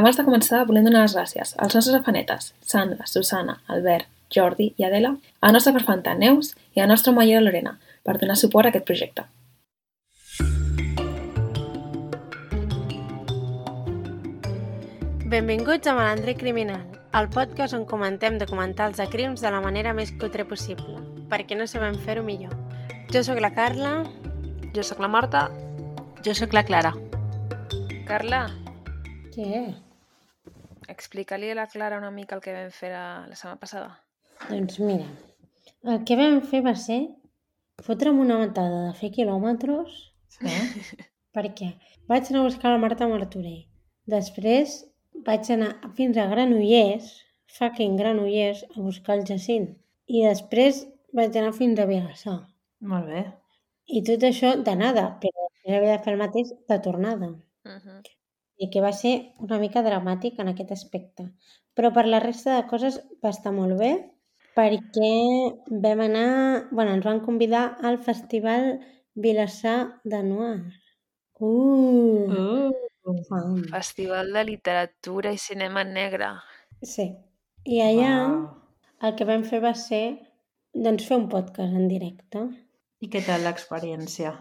Abans de començar, volem donar les gràcies als nostres afanetes, Sandra, Susana, Albert, Jordi i Adela, a la nostra perfanta Neus i a la nostra mollera Lorena per donar suport a aquest projecte. Benvinguts a Malandre Criminal, el podcast on comentem documentals de crims de la manera més cutre possible, perquè no sabem fer-ho millor. Jo sóc la Carla. Jo sóc la Marta. Jo sóc la Clara. Carla, Què? Explica-li a la Clara una mica el que vam fer la, la setmana passada. Doncs mira, el que vam fer va ser fotre'm una matada de fer quilòmetres Sí? perquè vaig anar a buscar la Marta Martorell. Després vaig anar fins a Granollers, fucking Granollers, a buscar el Jacint. I després vaig anar fins a Vilassar. Molt bé. I tot això d'anada, però després havia de fer el mateix de tornada. Uh -huh. I que va ser una mica dramàtic en aquest aspecte. Però per la resta de coses va estar molt bé perquè vam anar... bueno, ens van convidar al Festival Vilassar de Noir. Uh! Uh. Festival de Literatura i Cinema Negre. Sí. I allà uau. el que vam fer va ser doncs, fer un podcast en directe. I què tal l'experiència?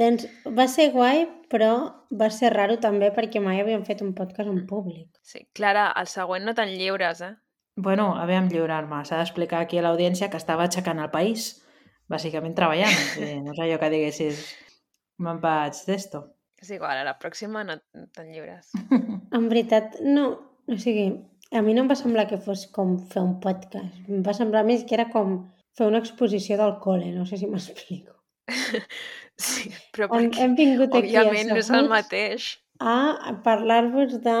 Doncs va ser guai, però va ser raro també perquè mai havíem fet un podcast en públic. Sí, Clara, el següent no te'n lliures, eh? Bueno, aviam lliurar-me. S'ha d'explicar aquí a l'audiència que estava aixecant el país, bàsicament treballant. O sigui, no és allò que diguessis me'n vaig d'esto. És igual, a la pròxima no te'n lliures. En veritat, no. O sigui, a mi no em va semblar que fos com fer un podcast. Em va semblar més que era com fer una exposició del col·le. No sé si m'explico. Sí, però perquè, hem vingut aquí òbviament, no és el mateix. a parlar-vos de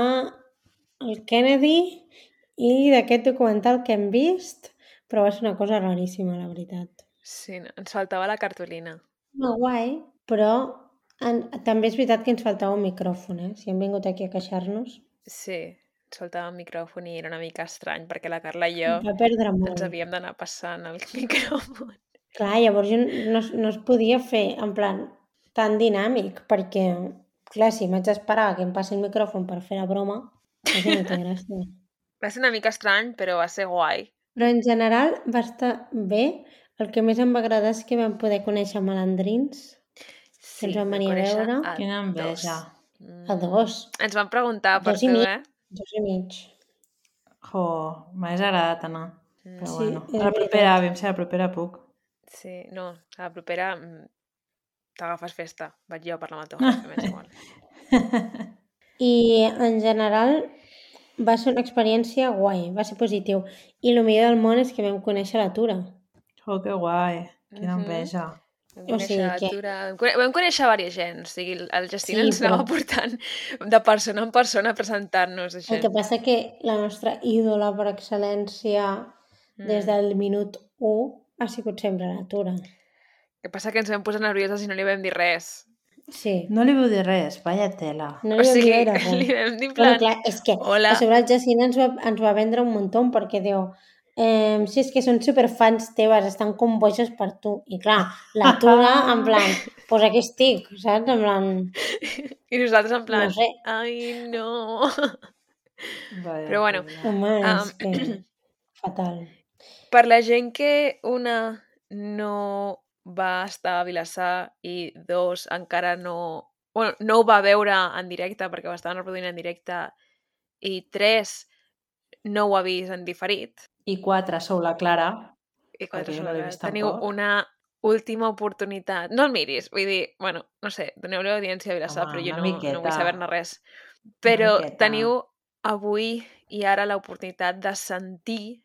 el Kennedy i d'aquest documental que hem vist, però ser una cosa raríssima, la veritat. Sí, no, ens faltava la cartolina. No, guai, però en, també és veritat que ens faltava un micròfon, eh? Si hem vingut aquí a queixar-nos. Sí, ens faltava un micròfon i era una mica estrany perquè la Carla i jo Va perdre molt. ens havíem d'anar passant el micròfon. Clar, llavors jo no, no es podia fer en plan tan dinàmic, perquè, clar, si m'haig d'esperar que em passi el micròfon per fer la broma, això no té gràcia. Va ser una mica estrany, però va ser guai. Però en general va estar bé. El que més em va agradar és que vam poder conèixer malandrins, Sí, ens van vam venir a veure. a Quina enveja. Mm. a dos, Ens van preguntar per Dos i tu, mig. eh? dos i mig. Jo, m'hagués agradat anar. Mm, Però Sí, bueno, a la propera, aviam si a la propera puc. Sí, no, a la propera mm, t'agafes festa. Vaig jo per la mató, m'és igual. I en general va ser una experiència guai, va ser positiu. I el millor del món és que vam conèixer la Tura. Jo, que guai. Quina Mhm. enveja. Vam O conèixer sigui la que-. Vam conèixer, vam conèixer diversa gent. O sigui, el- el Justin Sí, ens anava però- portant de persona en persona a presentar-nos. El Això. que passa que la nostra ídola per excel·lència des Mm. del minut 1 ha sigut sempre la Tura. El que passa que ens vam posar nervioses i no li vam dir res. Sí, No li vull dir res, vaya tela. no o li vam sigui, dir res. li vam dir Bueno, plan... clar, és que Hola. a sobre el Jacint ens va, ens va vendre un muntó perquè diu eh, si és que són superfans teves, estan com boixes per tu. I clar, la Tura en plan, pues aquí estic, saps? En plan, I nosaltres en plan... no sé, Ai, no... Vaya Però bueno, home, Um, és que fatal. Per la gent que, una, no va estar a Vilassar i dos, encara no... Bueno, no ho va veure en directe perquè ho estaven reproduint en directe i tres, no ho ha vist en diferit. I quatre, sou la Clara. I quatre Perquè jo són no Teniu tampoc. una última oportunitat. No el miris, vull dir, bueno, no sé, doneu-li audiència a Vilassar, Home, però jo no, no vull miqueta. saber-ne res. Però miqueta. teniu avui i ara l'oportunitat de sentir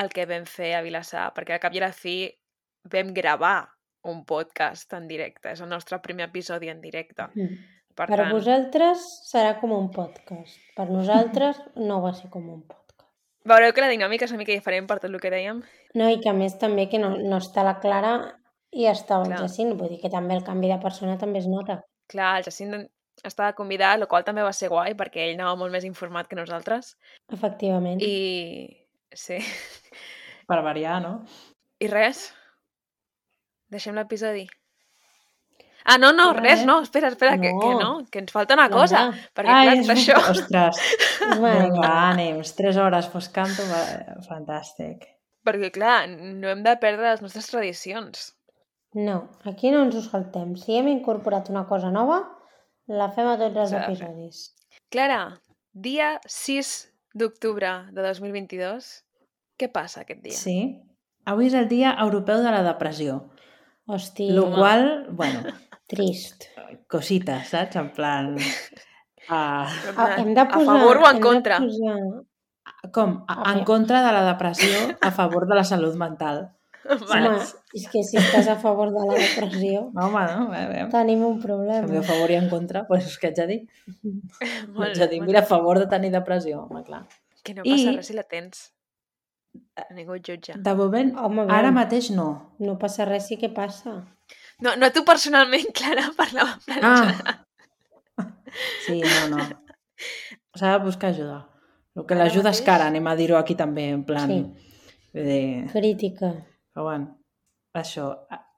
el que vam fer a Vilassar, perquè al cap i a la fi vam gravar un podcast en directe. És el nostre primer episodi en directe. Mm. Per, Per tant, vosaltres serà com un podcast. Per nosaltres no va ser com un podcast. veureu que la dinàmica és una mica diferent per tot el que dèiem. No, i que a més també que no, no està la Clara i està el Clar. Jacint. Vull dir que també el canvi de persona també es nota. Clar, el Jacint estava convidat, el qual també va ser guai, perquè ell anava molt més informat que nosaltres. Efectivament. I... Sí. Per variar, no? I res. Deixem l'episodi. Ah, no, no, res, no, espera, espera, que, que No. no, que ens falta una cosa. Laura. Perquè, clar, és això... Ostres, Bueno, vinga, ànims, 3 hores foscant fantàstic. Perquè, clar, no hem de perdre les nostres tradicions. No, aquí no ens ho saltem. Si hem incorporat una cosa nova, la fem a tots els episodis. Clara, dia 6 d'octubre de 2022, què passa aquest dia? Sí. Avui és el dia europeu de la depressió. Hòstia, Lo qual, bueno, trist. cosites, saps? En plan... Uh, En Ah, hem de a posar, favor o en contra? Posar... com? A- En Aviam. contra de la depressió, a favor de la salut mental. Vale. Home, és que si estàs a favor de la depressió, No, home, no? A veure, tenim un problema. a favor i en contra, doncs és que haig de dir. Molt Haig de dir, mira, a favor de tenir depressió, home, clar. Que no passa I- res si la tens. Ningú et jutja. De moment, Home, ara veu. mateix no. No passa res, sí que passa. No, no tu personalment, Clara, parlava en Ah. Sí, no, no. S'ha de buscar ajuda. El que Ara l'ajuda és cara, anem a dir-ho aquí també, en plan... Sí. Dir, Crítica. però bueno, això.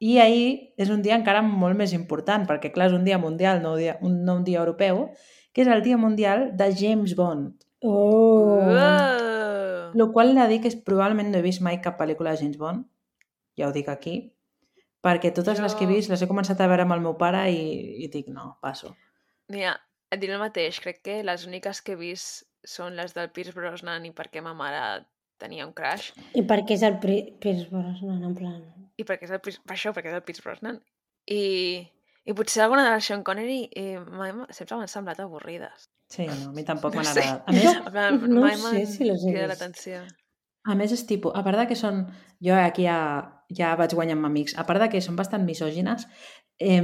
I ahir és un dia encara molt més important, perquè clar, és un dia mundial, no un dia, un, no un dia europeu, que és el dia mundial de James Bond. Oh! Uau! Lo qual he de dir que és, probablement no he vist mai cap pel·lícula de James Bond, ja ho dic aquí, perquè totes les que he Jo- vist les he començat a veure amb el meu pare i, i dic, no, passo. Mira, et diré el mateix. Crec que les úniques que he vist són les del Pierce Brosnan i perquè ma mare tenia un crush. I per què és el Pri- Pierce Brosnan, en plan... I perquè és el, Pierce- per això, perquè és el Pierce Brosnan. I, i potser alguna de la Sean Connery eh, mai, m'ha- sempre m'han semblat avorrides. Sí, no, a mi tampoc No m'han agradat. A més, plan, no sé si les he vist. l'atenció. A més, és tipus, a part de que són... Jo aquí ja, ja vaig guanyar amb amics. A part de que són bastant misògines, eh,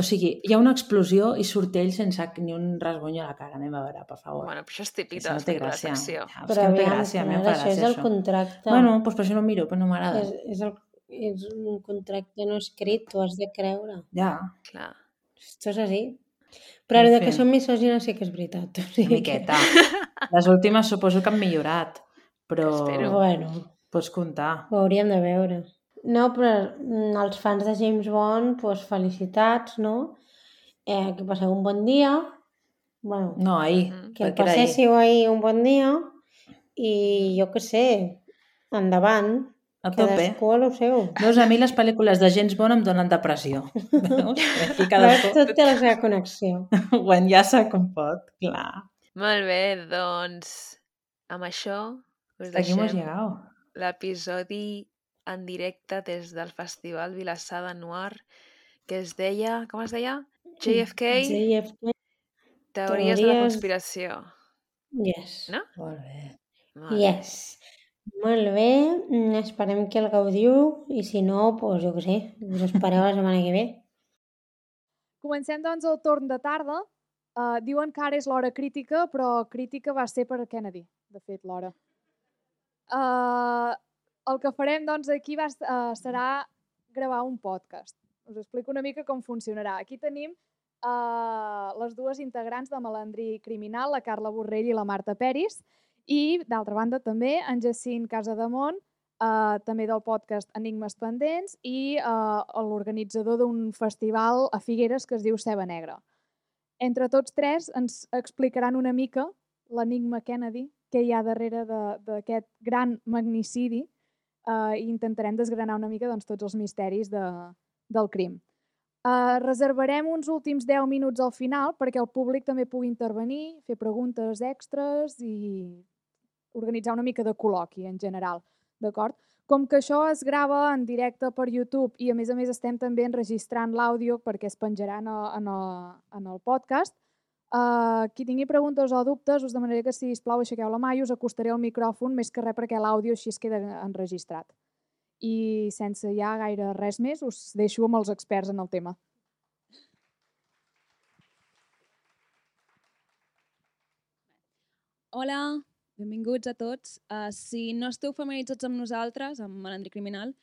o sigui, hi ha una explosió i surt ell sense ni un rasguny a la cara. Anem a veure, per favor. Bueno, però això és típic Això de no té gràcia. Ja, Però que em té gràcia, a mi fa això és gràcia, el contracte. Bueno, doncs per això no miro, però no m'agrada. és, és, el, és un contracte no escrit, tu has de creure. Ja, Clar. Esto és així. Però el que són misògines sí que és veritat. O una sigui miqueta. Les últimes suposo que han millorat, però Que... Espero. Bueno, pots comptar. ho hauríem de veure. No, però els fans de James Bond, doncs felicitats, no? Eh, que passeu un bon dia. Bueno, No, ahir. Que era ahir. passéssiu ahir un bon dia i jo què sé, endavant, A tope. cadascú a lo seu. Veus, a mi les pel·lícules de James Bond em donen depressió. Veus? Veus, cadascú tot té la seva connexió. ho enllaça com pot, clar. Molt bé, doncs amb això us Aquí hemos deixem l'episodi en directe des del Festival Vilassar de Noir que es deia, com es deia? JFK, JFK, Teories de la teories- conspiració. yes. No? Molt bé. Molt bé. Molt bé, mm, esperem que el gaudiu i si no, doncs jo què sé, us espereu la setmana que ve. Comencem, doncs, el torn de tarda. Uh, diuen que ara és l'hora crítica, però crítica va ser per Kennedy, de fet, l'hora. Uh, el que farem, doncs, aquí va, uh, serà gravar un podcast. Us explico una mica com funcionarà. Aquí tenim uh, les dues integrants de Malandrí Criminal, la Carla Borrell i la Marta Peris, i, d'altra banda, també en Jacint Casademont, uh, també del podcast Enigmes Pendents i uh, l'organitzador d'un festival a Figueres que es diu Ceba Negra. Entre tots tres ens explicaran una mica l'enigma Kennedy, què hi ha darrere d'aquest gran magnicidi uh, i intentarem desgranar una mica doncs, tots els misteris de, del crim. Uh, reservarem uns últims 10 minuts al final perquè el públic també pugui intervenir, fer preguntes extres i organitzar una mica de col·loqui en general. D'acord? Com que això es grava en directe per YouTube i a més a més estem també enregistrant l'àudio perquè es penjarà en el, en el, en el podcast, uh, qui tingui preguntes o dubtes us demanaré que, si plau aixequeu la mà i us acostaré al micròfon més que res perquè l'àudio així es queda enregistrat. I sense ja gaire res més, us deixo amb els experts en el tema. Hola, benvinguts a tots. Uh, si no esteu familiaritzats amb nosaltres, amb Malandrí Criminal,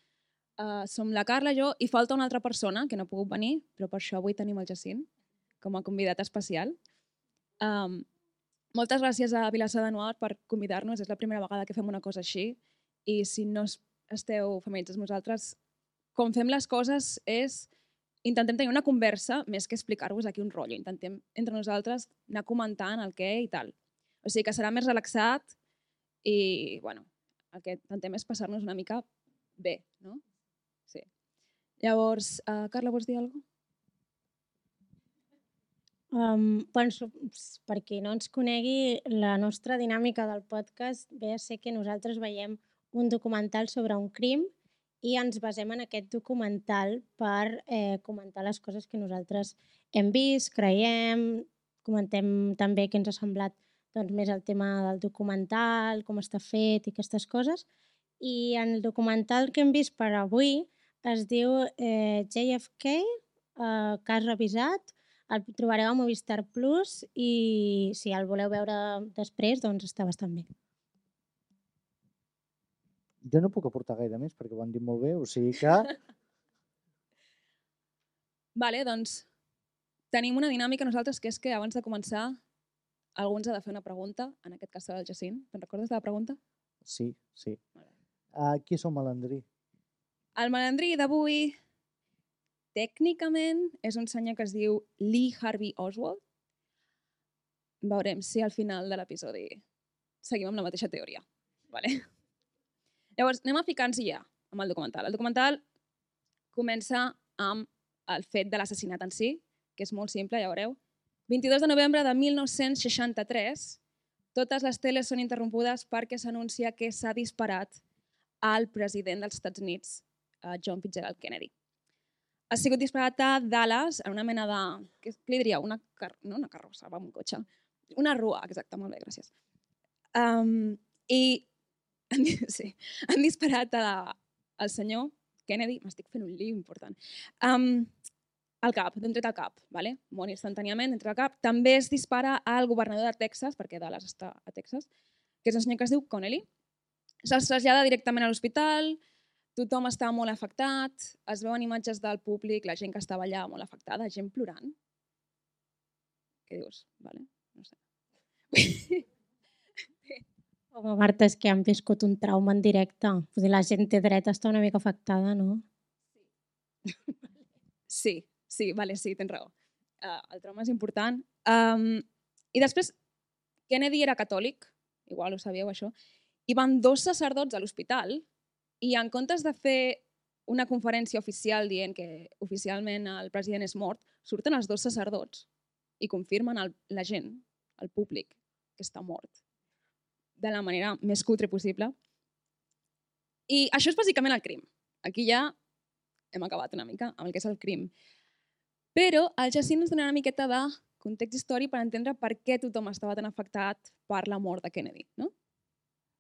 uh, som la Carla, jo, i falta una altra persona que no ha pogut venir, però per això avui tenim el Jacint com a convidat especial. Um, moltes gràcies a Vilassar de Noir per convidar-nos, és la primera vegada que fem una cosa així, i si no es- esteu familiaritzats amb nosaltres, com fem les coses és intentem tenir una conversa més que explicar-vos aquí un rotllo. Intentem entre nosaltres anar comentant el què i tal. O sigui que serà més relaxat i, bueno, el que intentem és passar-nos una mica bé, no? Sí. Llavors, uh, Carla, vols dir alguna cosa? Um, bueno, so- s- per qui no ens conegui, la nostra dinàmica del podcast ve a ser que nosaltres veiem un documental sobre un crim i ens basem en aquest documental per eh, comentar les coses que nosaltres hem vist, creiem, comentem també què ens ha semblat doncs, més el tema del documental, com està fet i aquestes coses. I en el documental que hem vist per avui es diu eh, JFK, eh, cas revisat, el trobareu a Movistar Plus i si el voleu veure després, doncs està bastant bé. Jo no puc aportar gaire més perquè ho han dit molt bé, o sigui que Vale, doncs tenim una dinàmica nosaltres que és que abans de començar algú ens ha de fer una pregunta, en aquest cas serà el Jacint. Te'n recordes de la pregunta? sí, sí. Vale. Uh, qui és el malandrí? El malandrí d'avui, tècnicament, és un senyor que es diu Lee Harvey Oswald. Veurem si al final de l'episodi seguim amb la mateixa teoria. Vale? Llavors, anem a ficar-nos ja amb el documental. El documental comença amb el fet de l'assassinat en si, que és molt simple, ja veureu. 22 de novembre de 1963, totes les teles són interrompudes perquè s'anuncia que s'ha disparat al president dels Estats Units, eh, John Fitzgerald Kennedy. Ha sigut disparat a Dallas en una mena de... Què li diria? Una car... No una carrossa, va, un cotxe. Una rua, exacte, molt bé, gràcies. Um, I han, sí, han disparat a, al senyor Kennedy, m'estic fent un lío important, um, al cap, d'un tret al cap, vale? mor instantàniament, d'un tret al cap. També es dispara al governador de Texas, perquè Dallas està a Texas, que és un senyor que es diu Connelly. Se'ls trasllada directament a l'hospital, tothom està molt afectat, es veuen imatges del públic, la gent que estava allà molt afectada, gent plorant. Què dius? Vale? No sé. Home, Marta, és que han viscut un trauma en directe. Vull dir, la gent té dret a estar una mica afectada, no? Sí, sí, vale, sí, tens raó. Uh, el trauma és important. Um, I després, Kennedy era catòlic, igual ho sabíeu això, i van dos sacerdots a l'hospital i en comptes de fer una conferència oficial dient que oficialment el president és mort, surten els dos sacerdots i confirmen el, la gent, el públic, que està mort de la manera més cutre possible. I això és bàsicament el crim. Aquí ja hem acabat una mica amb el que és el crim. Però el Jacint ens dona una miqueta de context històric per entendre per què tothom estava tan afectat per la mort de Kennedy, no?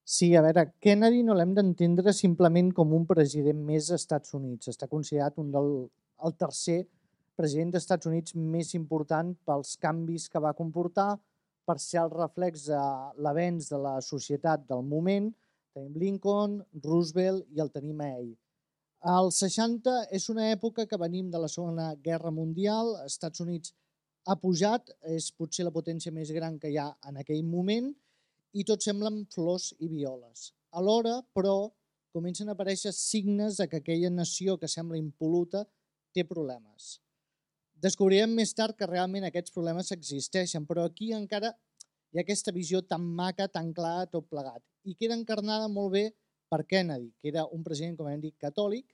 Sí, a veure, Kennedy no l'hem d'entendre simplement com un president més dels Estats Units. Està considerat un del, el tercer president dels Estats Units més important pels canvis que va comportar, per ser el reflex de l'avenç de la societat del moment. Tenim Lincoln, Roosevelt i el tenim a ell. El 60 és una època que venim de la Segona Guerra Mundial, els Estats Units ha pujat, és potser la potència més gran que hi ha en aquell moment, i tot semblen flors i violes. Alhora, però, comencen a aparèixer signes de que aquella nació que sembla impoluta té problemes. Descobrirem més tard que realment aquests problemes existeixen, però aquí encara hi ha aquesta visió tan maca, tan clara, tot plegat. I queda encarnada molt bé per Kennedy, que era un president, com hem dit, catòlic,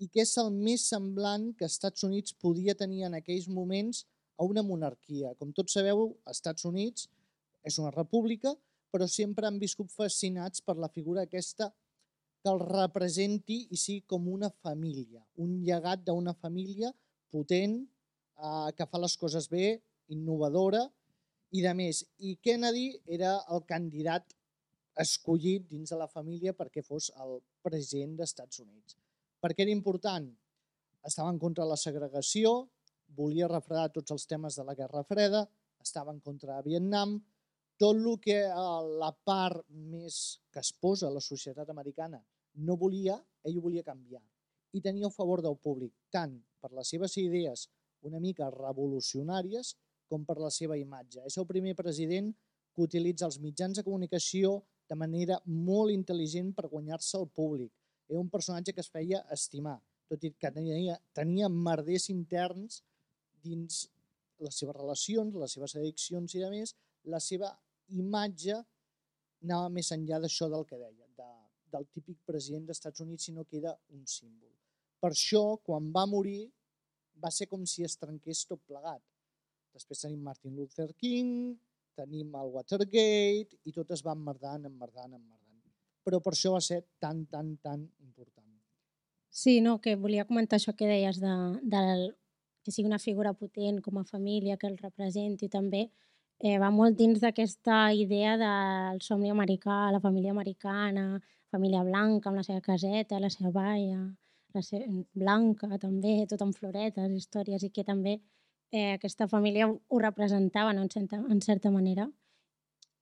i que és el més semblant que els Estats Units podia tenir en aquells moments a una monarquia. Com tots sabeu, els Estats Units és una república, però sempre han viscut fascinats per la figura aquesta que el representi i sigui com una família, un llegat d'una família potent, eh, que fa les coses bé, innovadora i de més. I Kennedy era el candidat escollit dins de la família perquè fos el president dels Estats Units. Per què era important? Estava en contra de la segregació, volia refredar tots els temes de la Guerra Freda, estava en contra de Vietnam, tot el que eh, la part més que es posa a la societat americana no volia, ell ho volia canviar. I tenia a favor del públic, tant per les seves idees una mica revolucionàries com per la seva imatge. És el primer president que utilitza els mitjans de comunicació de manera molt intel·ligent per guanyar-se el públic. Era un personatge que es feia estimar. tot i que tenia, tenia merders interns dins les seves relacions, les seves addiccions i a més, la seva imatge anava més enllà d'això del que deia, de, del típic president dels Estats Units, sinó que era un símbol. Per això, quan va morir, va ser com si es trenqués tot plegat. Després tenim Martin Luther King, tenim el Watergate, i tot es va emmerdant, emmerdant, emmerdant. Però per això va ser tan, tan, tan important. Sí, no, que volia comentar això que deies de, del, que sigui una figura potent com a família, que el representi també, eh, va molt dins d'aquesta idea del somni americà, la família americana, família blanca amb la seva caseta, la seva baia, la seva, blanca també, tot amb floretes, històries, i que també eh, aquesta família ho representava no? en, certa, en certa manera.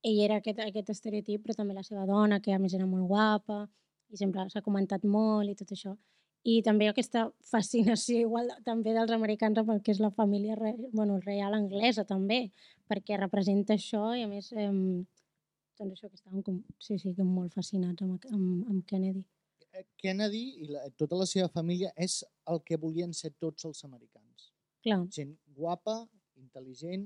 Ell era aquest, aquest estereotip, però també la seva dona, que a més era molt guapa, i sempre s'ha comentat molt i tot això. I també aquesta fascinació igual també dels americans amb el que és la família re, bueno, real anglesa també, perquè representa això i a més eh, doncs això que estaven com, sí, sí, que molt fascinats amb, amb, amb Kennedy. Eh, Kennedy i la, tota la seva família és el que volien ser tots els americans. Clar, Gent guapa, intel·ligent,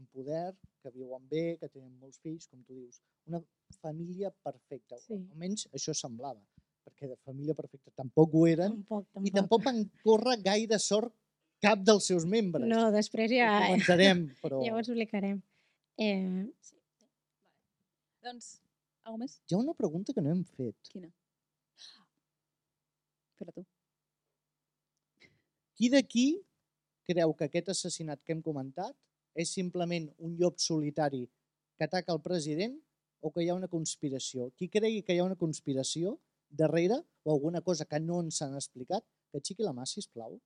amb poder, que viuen bé, que tenen molts fills, com tu dius. Una família perfecta. Sí. Almenys això semblava, perquè de família perfecta tampoc ho eren tampoc, tampoc. i tampoc van córrer gaire sort cap dels seus membres. No, després ja, Ho comentarem, però ja ho explicarem. Eh, sí. Doncs, alguna més? hi ha una pregunta que no hem fet. Quina? Fes-la tu. Qui d'aquí creu que aquest assassinat que hem comentat és simplement un llop solitari que ataca el president o que hi ha una conspiració? Qui cregui que hi ha una conspiració darrere o alguna cosa que no ens han explicat, que aixequi la mà, sisplau.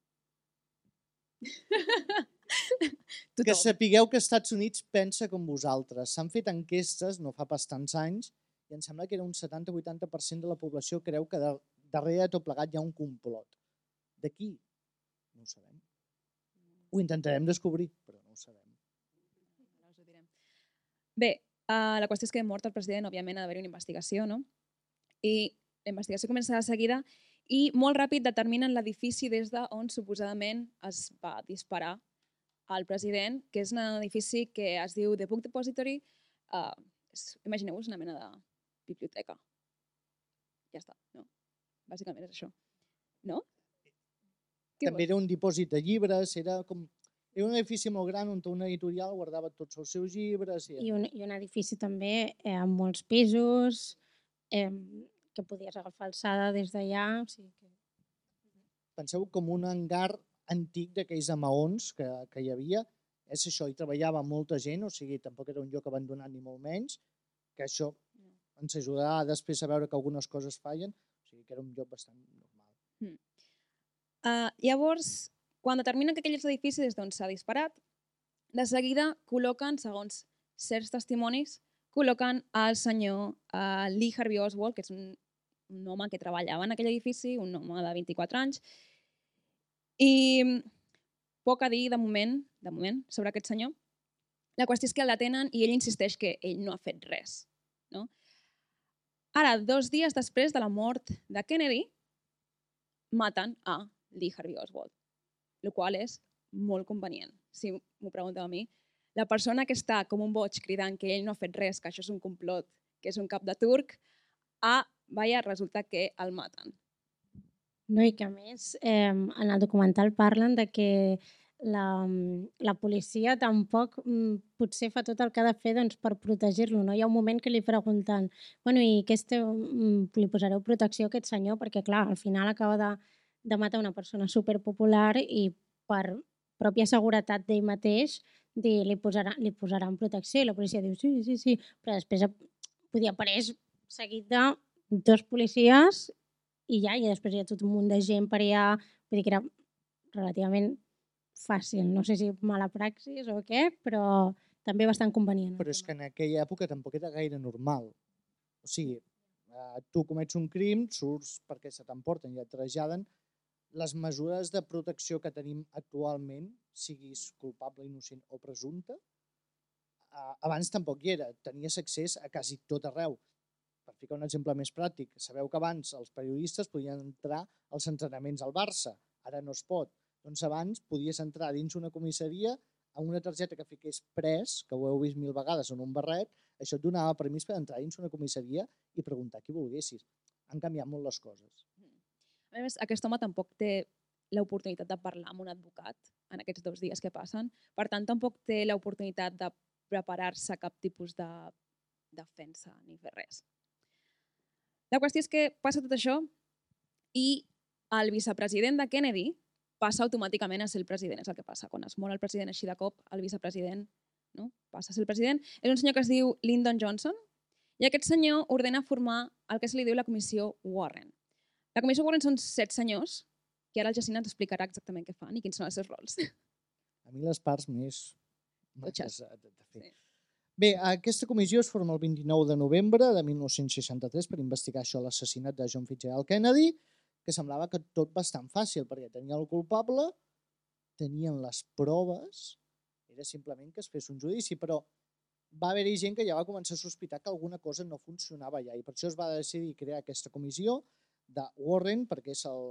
Que sapigueu que Estats Units pensa com vosaltres. S'han fet enquestes no fa pas tants anys i em sembla que era un 70-80% de la població creu que dar- darrere de tot plegat hi ha un complot. De qui? No ho sabem. Ho intentarem descobrir, però no ho sabem. Ho direm. Bé, uh, la qüestió és que mort el president, òbviament ha d'haver una investigació, no? I la investigació comença de seguida i molt ràpid determinen l'edifici des d'on suposadament es va disparar al president, que és un edifici que es diu The Book Depository. Uh, Imagineu-vos una mena de biblioteca. Ja està, no? Bàsicament és això. No? També era un dipòsit de llibres, era com... Era un edifici molt gran on una editorial guardava tots els seus llibres. I... I, un, I un edifici també eh, amb molts pisos, eh, que podies agafar alçada des d'allà. O sigui que... Penseu com un hangar antic d'aquells de maons que, que hi havia. És això, hi treballava molta gent, o sigui, tampoc era un lloc abandonat ni molt menys, que això ens ajudarà després a veure que algunes coses fallen, o sigui, que era un lloc bastant normal. Uh, llavors, quan determinen que aquell és l'edifici des d'on s'ha disparat, de seguida col·loquen, segons certs testimonis, col·loquen el senyor uh, Lee Harvey Oswald, que és un, un home que treballava en aquell edifici, un home de 24 anys, i poc a dir de moment, de moment sobre aquest senyor. La qüestió és que el detenen i ell insisteix que ell no ha fet res. No? Ara, dos dies després de la mort de Kennedy, maten a Lee Harvey Oswald, el qual és molt convenient, si m'ho pregunteu a mi. La persona que està com un boig cridant que ell no ha fet res, que això és un complot, que és un cap de turc, a, vaja, resulta que el maten. No, i que a més, eh, en el documental parlen de que la, la policia tampoc mm, potser fa tot el que ha de fer doncs, per protegir-lo. No? Hi ha un moment que li pregunten bueno, i què esteu, mm, li posareu protecció a aquest senyor? Perquè, clar, al final acaba de, de matar una persona superpopular i per pròpia seguretat d'ell mateix dir, li, posarà, li posaran protecció. I la policia diu, sí, sí, sí. Però després podia apareix seguit de dos policies i ja, i després hi ha tot un munt de gent per allà, vull dir que era relativament fàcil, no sé si mala praxis o què, però també bastant convenient. Però és que en aquella època tampoc era gaire normal. O sigui, eh, tu comets un crim, surts perquè se t'emporten i et traslladen, les mesures de protecció que tenim actualment, siguis culpable, innocent o presumpte, abans tampoc hi era. Tenies accés a quasi tot arreu. Per ficar un exemple més pràctic, sabeu que abans els periodistes podien entrar als entrenaments al Barça, ara no es pot. Doncs abans podies entrar dins una comissaria amb una targeta que fiqués pres, que ho heu vist mil vegades en un barret, això et donava permís per entrar dins una comissaria i preguntar qui volguessis. Han canviat molt les coses. A més, aquest home tampoc té l'oportunitat de parlar amb un advocat en aquests dos dies que passen. Per tant, tampoc té l'oportunitat de preparar-se cap tipus de defensa ni fer res. La qüestió és que passa tot això i el vicepresident de Kennedy passa automàticament a ser el president. És el que passa. Quan es mor el president així de cop, el vicepresident no? passa a ser el president. És un senyor que es diu Lyndon Johnson i aquest senyor ordena formar el que se li diu la comissió Warren. La comissió Warren són set senyors que ara el Jacint ens explicarà exactament què fan i quins són els seus rols. A mi les parts més Totxes. fer. Sí. Bé, aquesta comissió es forma el 29 de novembre de 1963 per investigar això l'assassinat de John Fitzgerald Kennedy, que semblava que tot bastant fàcil, perquè tenia el culpable, tenien les proves, era simplement que es fes un judici, però va haver-hi gent que ja va començar a sospitar que alguna cosa no funcionava ja, i per això es va decidir crear aquesta comissió de Warren, perquè és el,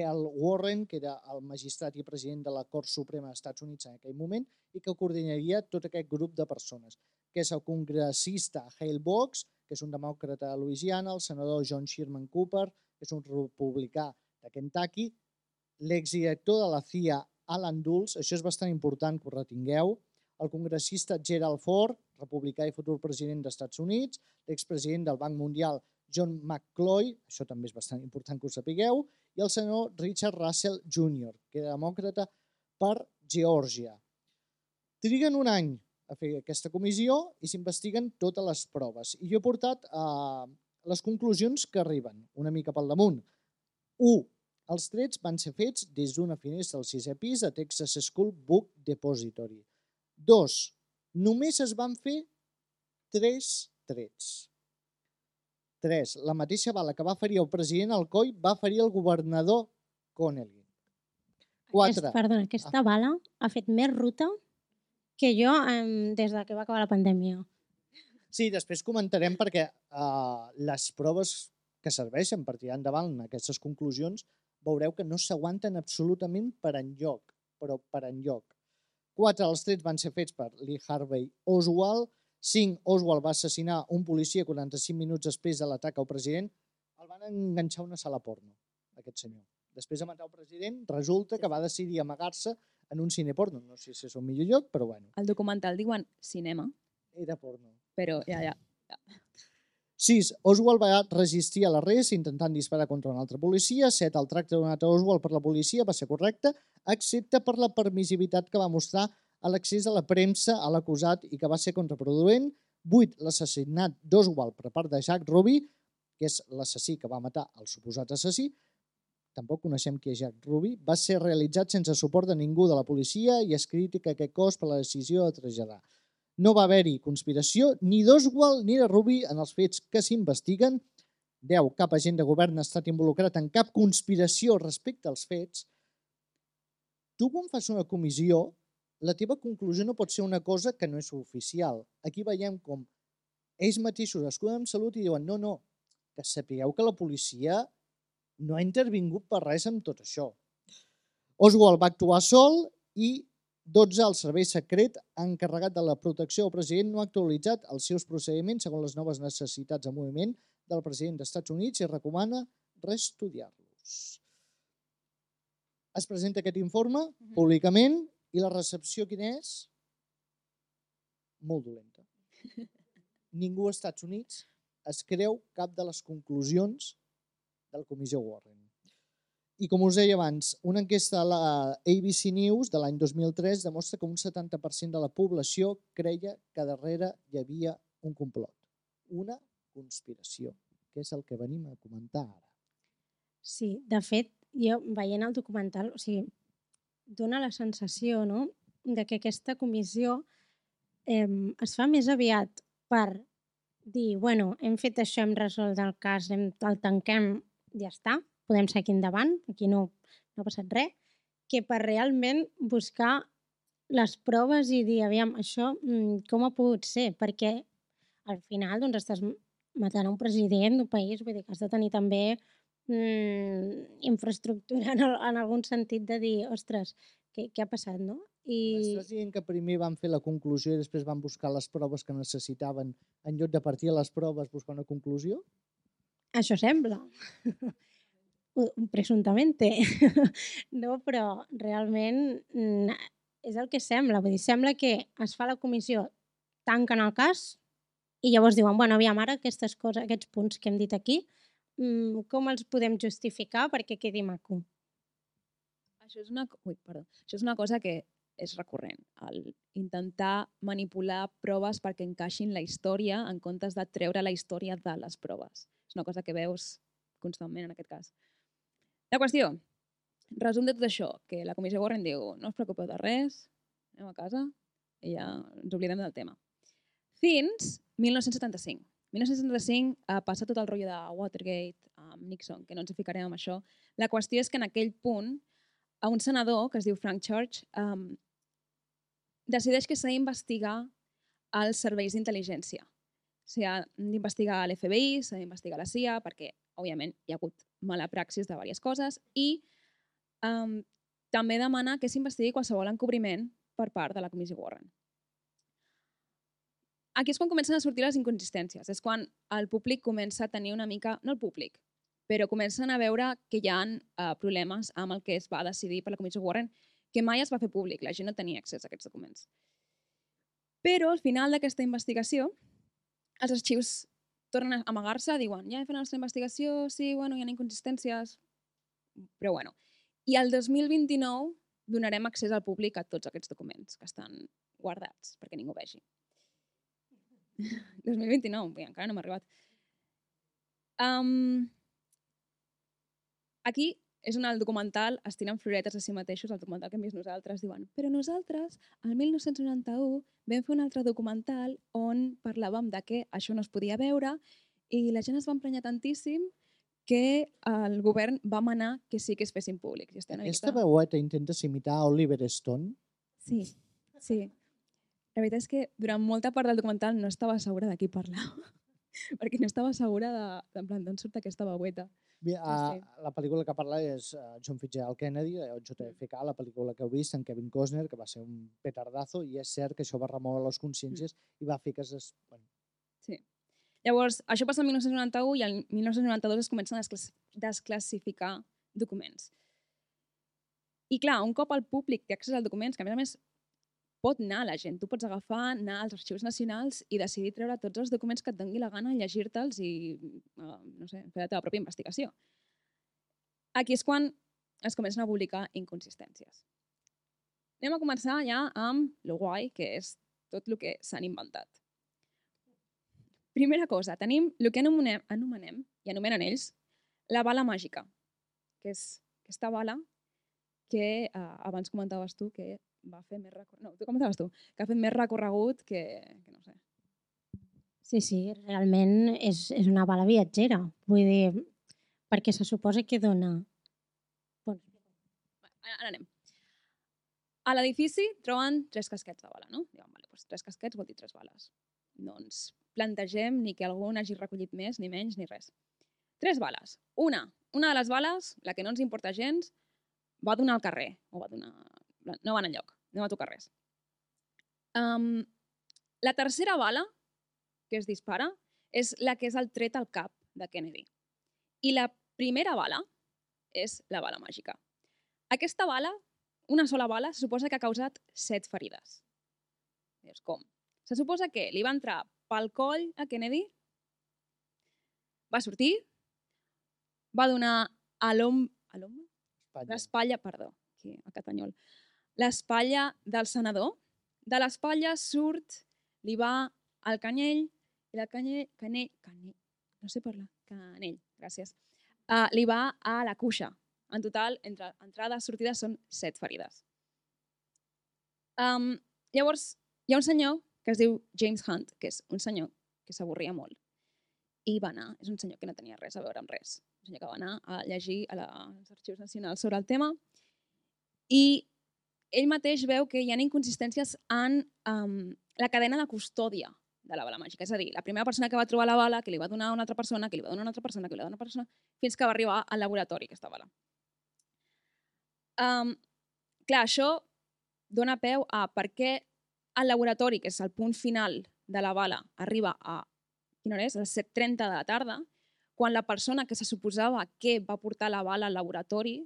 el Warren, que era el magistrat i president de la Cort Suprema dels Estats Units en aquell moment, i que coordinaria tot aquest grup de persones, que és el congressista Hale Boggs, que és un demòcrata de Louisiana, el senador John Sherman Cooper, que és un republicà de Kentucky, l'exdirector de la CIA, Alan Dulles, això és bastant important que ho retingueu, el congressista Gerald Ford, republicà i futur president dels Estats Units, l'expresident del Banc Mundial John McCloy, això també és bastant important que ho sapigueu, i el senyor Richard Russell Jr., que era demòcrata per Geòrgia. Triguen un any a fer aquesta comissió i s'investiguen totes les proves. I jo he portat eh, les conclusions que arriben, una mica pel damunt. 1. Els trets van ser fets des d'una finestra al sisè pis a Texas School Book Depository. 2. Només es van fer 3 trets. 3. La mateixa bala que va ferir el president Alcoi va ferir el governador Connelly. 4. Aquest, perdona, aquesta bala ha fet més ruta que jo em, des de que va acabar la pandèmia. Sí, després comentarem perquè uh, les proves que serveixen per tirar endavant aquestes conclusions veureu que no s'aguanten absolutament per enlloc, però per enlloc. 4. Els trets van ser fets per Lee Harvey Oswald. 5. Oswald va assassinar un policia 45 minuts després de l'atac al president. El van enganxar a una sala porno, aquest senyor. Després de matar el president, resulta que va decidir amagar-se en un cine porno. No sé si és el millor lloc, però bueno, Al documental diuen cinema, era porno. però ja, ja. 6. Oswald va resistir a l'arrest intentant disparar contra un altre policia. 7. El tracte donat a Oswald per la policia va ser correcte, excepte per la permissivitat que va mostrar a l'accés a la premsa a l'acusat i que va ser contraproduent. 8. L'assassinat d'Oswald per part de Jack Ruby, que és l'assassí que va matar el suposat assassí, tampoc coneixem qui és Jack Ruby, va ser realitzat sense suport de ningú de la policia i es critica aquest cos per la decisió de traslladar. No va haver-hi conspiració ni d'Oswald ni de Ruby en els fets que s'investiguen. 10. Cap agent de govern ha estat involucrat en cap conspiració respecte als fets. Tu quan fas una comissió, la teva conclusió no pot ser una cosa que no és oficial. Aquí veiem com ells mateixos es cuiden amb salut i diuen no, no, que sapigueu que la policia no ha intervingut per res amb tot això. Oswald va actuar sol i 12. El servei secret encarregat de la protecció del president no ha actualitzat els seus procediments segons les noves necessitats de moviment del president dels Estats Units i recomana reestudiar-los. Es presenta aquest informe públicament i la recepció quina és? Molt dolenta. Ningú als Estats Units es creu cap de les conclusions de la comissió Warren. I com us deia abans, una enquesta de la ABC News de l'any 2003 demostra que un 70% de la població creia que darrere hi havia un complot, una conspiració, que és el que venim a comentar ara. Sí, de fet, jo veient el documental, o sigui, dona la sensació no? de que aquesta comissió eh, es fa més aviat per dir, bueno, hem fet això, hem resolt el cas, hem, el tanquem, ja està, podem seguir endavant, aquí no, no ha passat res, que per realment buscar les proves i dir, aviam, això mm, com ha pogut ser? Perquè al final doncs, estàs matant un president d'un país, vull dir que has de tenir també mm, infraestructura en, el, en algun sentit de dir, ostres, què, què ha passat, no? I M'estàs dient que primer van fer la conclusió i després van buscar les proves que necessitaven en lloc de partir a les proves buscar una conclusió? això sembla. Presumptamente. No, però realment mm, és el que sembla. Vull dir, sembla que es fa la comissió, tanquen el cas i llavors diuen, bueno, aviam, ara aquestes coses, aquests punts que hem dit aquí, mm, com els podem justificar perquè quedi maco? Això és una, ui, perdó. Això és una cosa que és recurrent, el intentar manipular proves perquè encaixin la història en comptes de treure la història de les proves. És una cosa que veus constantment en aquest cas. La qüestió, resum de tot això, que la comissió Warren diu no us preocupeu de res, anem a casa i ja ens oblidem del tema. Fins 1975. 1975 eh, passa tot el rotllo de Watergate, amb Nixon, que no ens ficarem amb això. La qüestió és que en aquell punt a un senador que es diu Frank Church um, decideix que s'ha d'investigar els serveis d'intel·ligència. S'ha d'investigar l'FBI, s'ha d'investigar la CIA, perquè, òbviament, hi ha hagut mala praxis de diverses coses, i um, també demana que s'investigui qualsevol encobriment per part de la Comissió Warren. Aquí és quan comencen a sortir les inconsistències, és quan el públic comença a tenir una mica, no el públic, però comencen a veure que hi ha uh, problemes amb el que es va decidir per la Comissió Warren, que mai es va fer públic, la gent no tenia accés a aquests documents. Però al final d'aquesta investigació, els arxius tornen a amagar-se, diuen, ja hem fet la nostra investigació, sí, bueno, hi ha inconsistències, però bueno. I el 2029 donarem accés al públic a tots aquests documents que estan guardats perquè ningú vegi. 2029, bé, encara no m'ha arribat. Um, aquí és on el documental es tiren floretes a si mateixos, el documental que hem vist nosaltres, diuen però nosaltres, el 1991, vam fer un altre documental on parlàvem de que això no es podia veure i la gent es va emprenyar tantíssim que el govern va manar que sí que es fessin públics. I Aquesta miqueta- veueta intentes imitar Oliver Stone? Sí, sí. La veritat és que durant molta part del documental no estava segura de qui parlava, perquè no estava segura de, de en plan, d'on surt aquesta veueta. Bé, sí. a, la pel·lícula que parla és uh, John Fitzgerald Kennedy, o JFK, la pel·lícula que heu vist, en Kevin Costner, que va ser un petardazo, i és cert que això va remoure les consciències i va fer que es... Bueno, Sí. Llavors, això passa el 1991 i el 1992 es comencen a desclass- desclassificar documents. I clar, un cop el públic té accés als documents, que a més a més pot anar la gent, tu pots agafar, anar als arxius nacionals i decidir treure tots els documents que et doni la gana, llegir-te'ls i, uh, no sé, fer la teva pròpia investigació. Aquí és quan es comencen a publicar inconsistències. Anem a començar ja amb lo guai, que és tot el que s'han inventat. Primera cosa, tenim el que anomenem, anomenem, i anomenen ells, la bala màgica, que és aquesta bala que eh, abans comentaves tu que va fer més recorregut, no, tu comentaves tu, que ha fet més recorregut que, que no sé. Sí, sí, realment és, és una bala viatgera. Vull dir, perquè se suposa que dona... Bueno, Ara, ara anem. A l'edifici troben tres casquets de bala, no? Diuen, vale, doncs tres casquets vol dir tres bales. No ens plantegem ni que algú n'hagi recollit més, ni menys, ni res. Tres bales. Una, una de les bales, la que no ens importa gens, va donar al carrer, o va donar... no va anar enlloc, no va tocar res. Um, la tercera bala que es dispara és la que és el tret al cap de Kennedy. I la primera bala és la bala màgica. Aquesta bala, una sola bala, se suposa que ha causat set ferides. Dius, com? Se suposa que li va entrar pel coll a Kennedy, va sortir, va donar a l'hom... A? Espanya. L'espatlla, perdó, aquí, a Catanyol. L'espatlla del senador. De l'espatlla surt, li va al canyell, i del canyell, canell, canell, no sé parlar, canell, gràcies, uh, li va a la cuixa. En total, entre entrades i sortides són set ferides. Um, llavors, hi ha un senyor que es diu James Hunt, que és un senyor que s'avorria molt. I va anar, és un senyor que no tenia res a veure amb res. Un senyor que va anar a llegir a la, als arxius nacionals sobre el tema i ell mateix veu que hi ha inconsistències en um, la cadena de custòdia de la bala màgica. És a dir, la primera persona que va trobar la bala, que li va donar una altra persona, que li va donar una altra persona, que li va donar una persona, fins que va arribar al laboratori, aquesta bala. Um, clar, això dona peu a per què el laboratori, que és el punt final de la bala, arriba a, quina hora és? A les 7.30 de la tarda, quan la persona que se suposava que va portar la bala al laboratori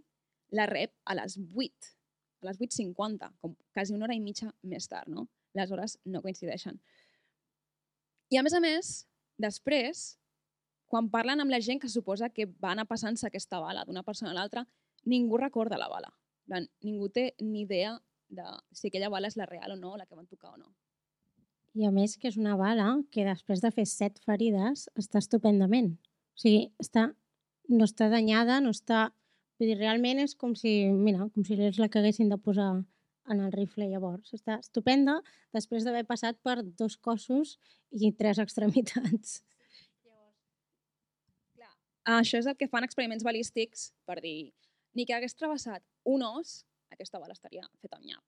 la rep a les 8, a les 8.50, com quasi una hora i mitja més tard, no? Les hores no coincideixen. I a més a més, després, quan parlen amb la gent que suposa que va anar passant-se aquesta bala d'una persona a l'altra, ningú recorda la bala. Ningú té ni idea de si aquella bala és la real o no, la que van tocar o no. I a més que és una bala que després de fer set ferides està estupendament. O sigui, està, no està danyada, no està... Vull dir, realment és com si, mira, com si és la que haguessin de posar en el rifle llavors. Està estupenda després d'haver passat per dos cossos i tres extremitats. Ah, Això és el que fan experiments balístics per dir ni que hagués travessat un os, aquesta bala estaria feta amb nyap.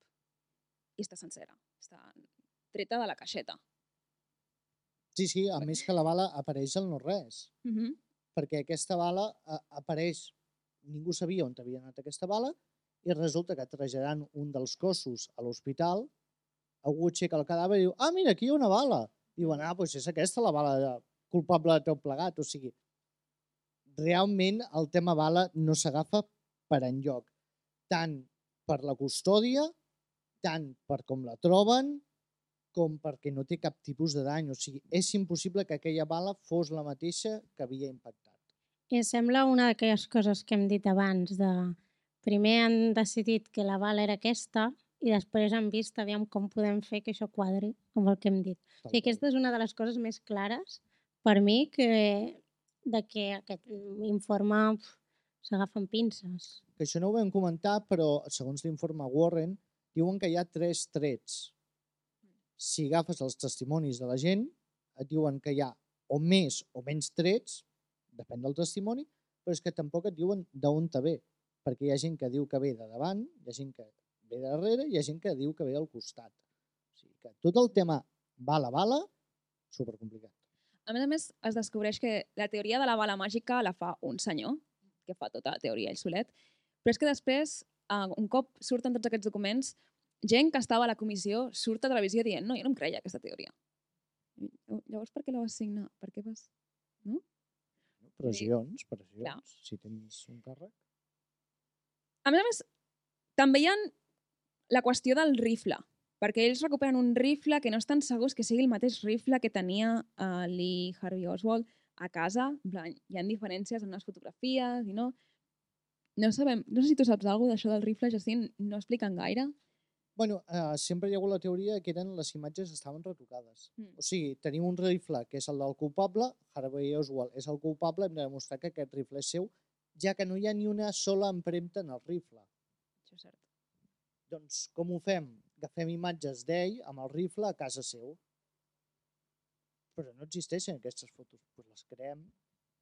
I està sencera, està treta de la caixeta. Sí, sí, a més que la bala apareix al no-res, Mm -hmm. perquè aquesta bala apareix, ningú sabia on havia anat aquesta bala, i resulta que traslladant un dels cossos a l'hospital, algú aixeca el cadàver i diu, ah, mira, aquí hi ha una bala. Diuen, ah, doncs és aquesta la bala de- culpable de tot plegat. O sigui, realment el tema bala no s'agafa per enlloc, tant per la custòdia, tant per com la troben, com perquè no té cap tipus de dany. O sigui, és impossible que aquella bala fos la mateixa que havia impactat. I em sembla una d'aquelles coses que hem dit abans de primer han decidit que la bala era aquesta i després han vist aviam com podem fer que això quadri amb el que hem dit. O sigui, aquesta és una de les coses més clares per mi que de que aquest informe amb pinces. que això no ho vam comentar, però segons l'informe Warren, diuen que hi ha tres trets. Si agafes els testimonis de la gent, et diuen que hi ha o més o menys trets, depèn del testimoni, però és que tampoc et diuen d'on te ve, perquè hi ha gent que diu que ve de davant, hi ha gent que ve de darrere i hi ha gent que diu que ve al costat. O sigui que tot el tema bala-bala, supercomplicat. A més a més, es descobreix que la teoria de la bala màgica la fa un senyor, que fa tota la teoria ell solet, però és que després, eh, un cop surten tots aquests documents, gent que estava a la comissió surt a televisió dient no, jo no em creia aquesta teoria. Llavors, per què la vas signar? Per què vas... Pressions, pressions, si tens un càrrec. A més a més, també hi ha la qüestió del rifle, perquè ells recuperen un rifle que no estan segurs que sigui el mateix rifle que tenia uh, Lee Harvey Oswald a casa. En plan, hi ha diferències en les fotografies i no... No sabem, no sé si tu saps alguna d'això del rifle, Jacint, no expliquen gaire. Bueno, eh, sempre hi ha hagut la teoria que eren les imatges estaven retocades. Mm. O sigui, tenim un rifle que és el del culpable, Harvey Oswald és el culpable, hem de demostrar que aquest rifle és seu, ja que no hi ha ni una sola empremta en el rifle. Això és cert. Doncs com ho fem? Agafem imatges d'ell amb el rifle a casa seu. Però no existeixen aquestes fotos, doncs les creem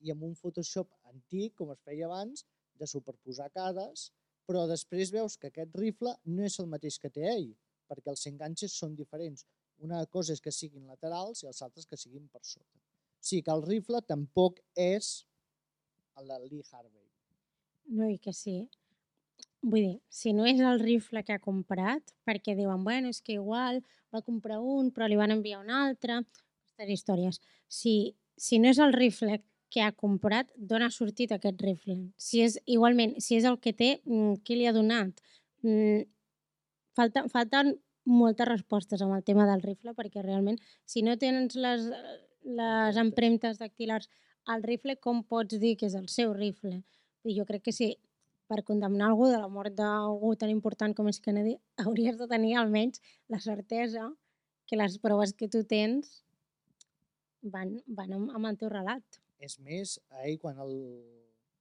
i amb un Photoshop antic, com es feia abans, de superposar cares, però després veus que aquest rifle no és el mateix que té ell, perquè els enganxes són diferents. Una cosa és que siguin laterals i els altres que siguin per sota. O sigui que el rifle tampoc és el de Lee Harvey. No, i que sí. Vull dir, si no és el rifle que ha comprat, perquè diuen, bueno, és que igual va comprar un, però li van enviar un altre, aquestes històries. Si, si no és el rifle que ha comprat, d'on ha sortit aquest rifle? Si és, igualment, si és el que té, mm, qui li ha donat? Mm, Falta, falten moltes respostes amb el tema del rifle, perquè realment, si no tens les, les empremtes dactilars al rifle, com pots dir que és el seu rifle? I jo crec que sí, per condemnar algú de la mort d'algú tan important com és Kennedy, hauries de tenir almenys la certesa que les proves que tu tens van, van amb, amb el teu relat. És més, a ell quan el,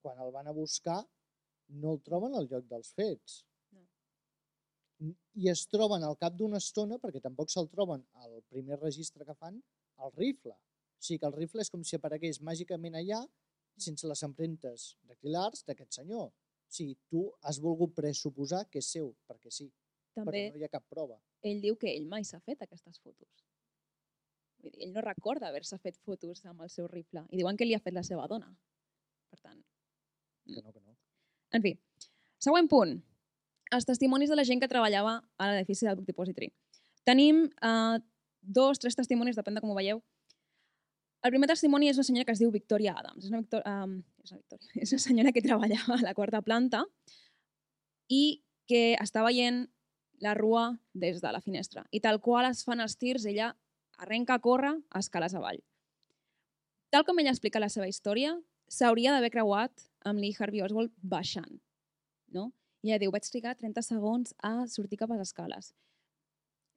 quan el van a buscar no el troben al lloc dels fets. No. I es troben al cap d'una estona, perquè tampoc se'l troben al primer registre que fan, el rifle. O sigui que el rifle és com si aparegués màgicament allà sense les empremtes dactilars d'aquest senyor. O sigui, tu has volgut pressuposar que és seu, perquè sí, També però no hi ha cap prova. ell diu que ell mai s'ha fet aquestes fotos. Ell no recorda haver-se fet fotos amb el seu rifle. I diuen que li ha fet la seva dona. Per tant, Que no, que no. en fi. Següent punt. Els testimonis de la gent que treballava a l'edifici del Book Depository. Tenim eh, dos, tres testimonis, depèn de com ho veieu. El primer testimoni és una senyora que es diu Victoria Adams. És una, Victor, um, és una, Victoria, és una senyora que treballava a la quarta planta i que està veient la rua des de la finestra. I tal qual es fan els tirs, ella arrenca a córrer escales avall. Tal com ella explica la seva història, s'hauria d'haver creuat amb Lee Harvey Oswald baixant. No? I ella diu, vaig trigar 30 segons a sortir cap a les escales.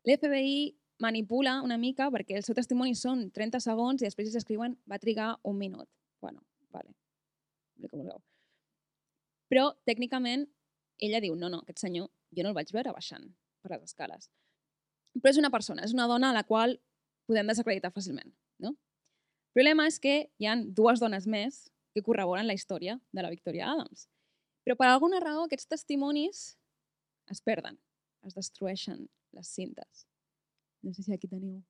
L'FBI manipula una mica perquè el seu testimoni són 30 segons i després ells escriuen va trigar un minut. Bueno, vale. Que vulgueu. Però, tècnicament, ella diu, no, no, aquest senyor jo no el vaig veure baixant per les escales. Però és una persona, és una dona a la qual podem desacreditar fàcilment. No? El problema és que hi han dues dones més que corroboren la història de la Victoria Adams. Però per alguna raó aquests testimonis es perden, es destrueixen les cintes. No sé si aquí teniu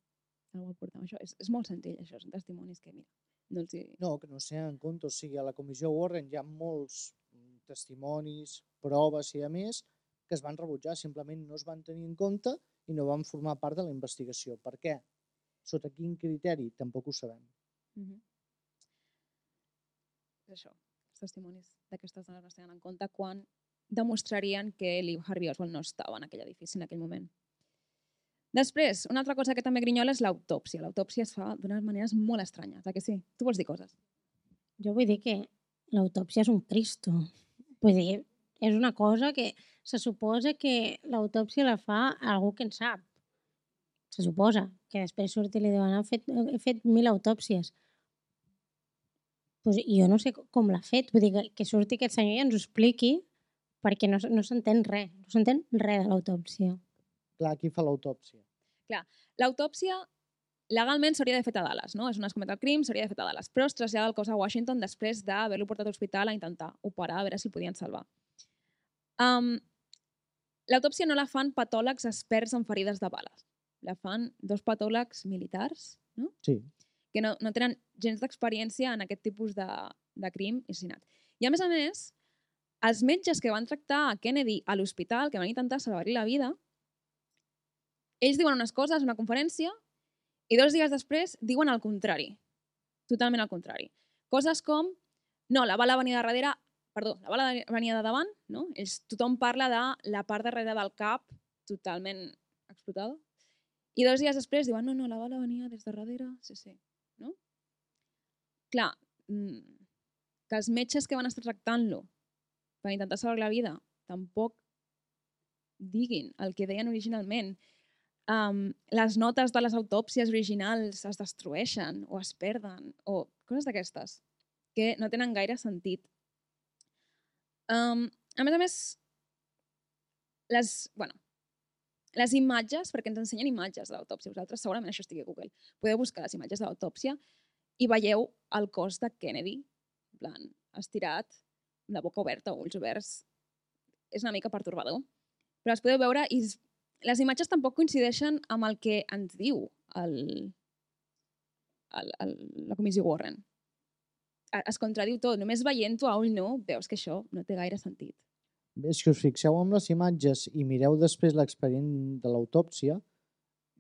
algú a portar amb això. És, és molt senzill, això. Són testimonis que, mira, no els hi... No, que no sé en compte. O sigui, a la comissió Warren hi ha molts testimonis, proves i a més que es van rebutjar, simplement no es van tenir en compte i no van formar part de la investigació. Per què? Sota quin criteri? Tampoc ho sabem. Mm -hmm. És això. Els testimonis d'aquestes dones no es tenen en compte quan demostrarien que Lee Harvey Oswald no estava en aquell edifici en aquell moment. Després, una altra cosa que també grinyola és l'autòpsia. L'autòpsia es fa d'unes maneres molt estranyes, eh que sí? Tu vols dir coses? Jo vull dir que l'autòpsia és un cristo. Vull dir, és una cosa que se suposa que l'autòpsia la fa algú que en sap. Se suposa que després surt i li diuen he fet, he fet mil autòpsies. Pues jo no sé com l'ha fet. Vull dir que, que surti aquest senyor i ens ho expliqui perquè no, no s'entén res. No s'entén res de l'autòpsia. Clar, qui fa l'autòpsia? L'autòpsia legalment s'hauria de fet a Dallas, no? És un escomet del crim, s'hauria de fet a Dallas, però es trasllada el cos a Washington després d'haver-lo portat a l'hospital a intentar operar, a veure si el podien salvar. Um, L'autòpsia no la fan patòlegs experts en ferides de bales. La fan dos patòlegs militars, no? Sí. que no, no tenen gens d'experiència en aquest tipus de, de crim i assassinat. I a més a més, els metges que van tractar a Kennedy a l'hospital, que van intentar salvar-li la vida, ells diuen unes coses, una conferència, i dos dies després diuen el contrari. Totalment el contrari. Coses com, no, la bala venia de darrere, perdó, la bala venia de davant, no? Ells, tothom parla de la part darrere del cap totalment explotada. I dos dies després diuen, no, no, la bala venia des de darrere, sí, sí, no? Clar, mm, que els metges que van estar tractant-lo per intentar salvar la vida tampoc diguin el que deien originalment. Um, les notes de les autòpsies originals es destrueixen o es perden o coses d'aquestes que no tenen gaire sentit. Um, a més a més, les, bueno, les imatges, perquè ens ensenyen imatges de l'autòpsia, vosaltres segurament això estigui a Google, podeu buscar les imatges de l'autòpsia i veieu el cos de Kennedy, en plan, estirat, amb la boca oberta, ulls oberts. És una mica pertorbador. Però es podeu veure i les imatges tampoc coincideixen amb el que ens diu el, el, el, la comissió Warren. Es contradiu tot. Només veient-ho a ull nu veus que això no té gaire sentit. Si us fixeu en les imatges i mireu després l'expedient de l'autòpsia,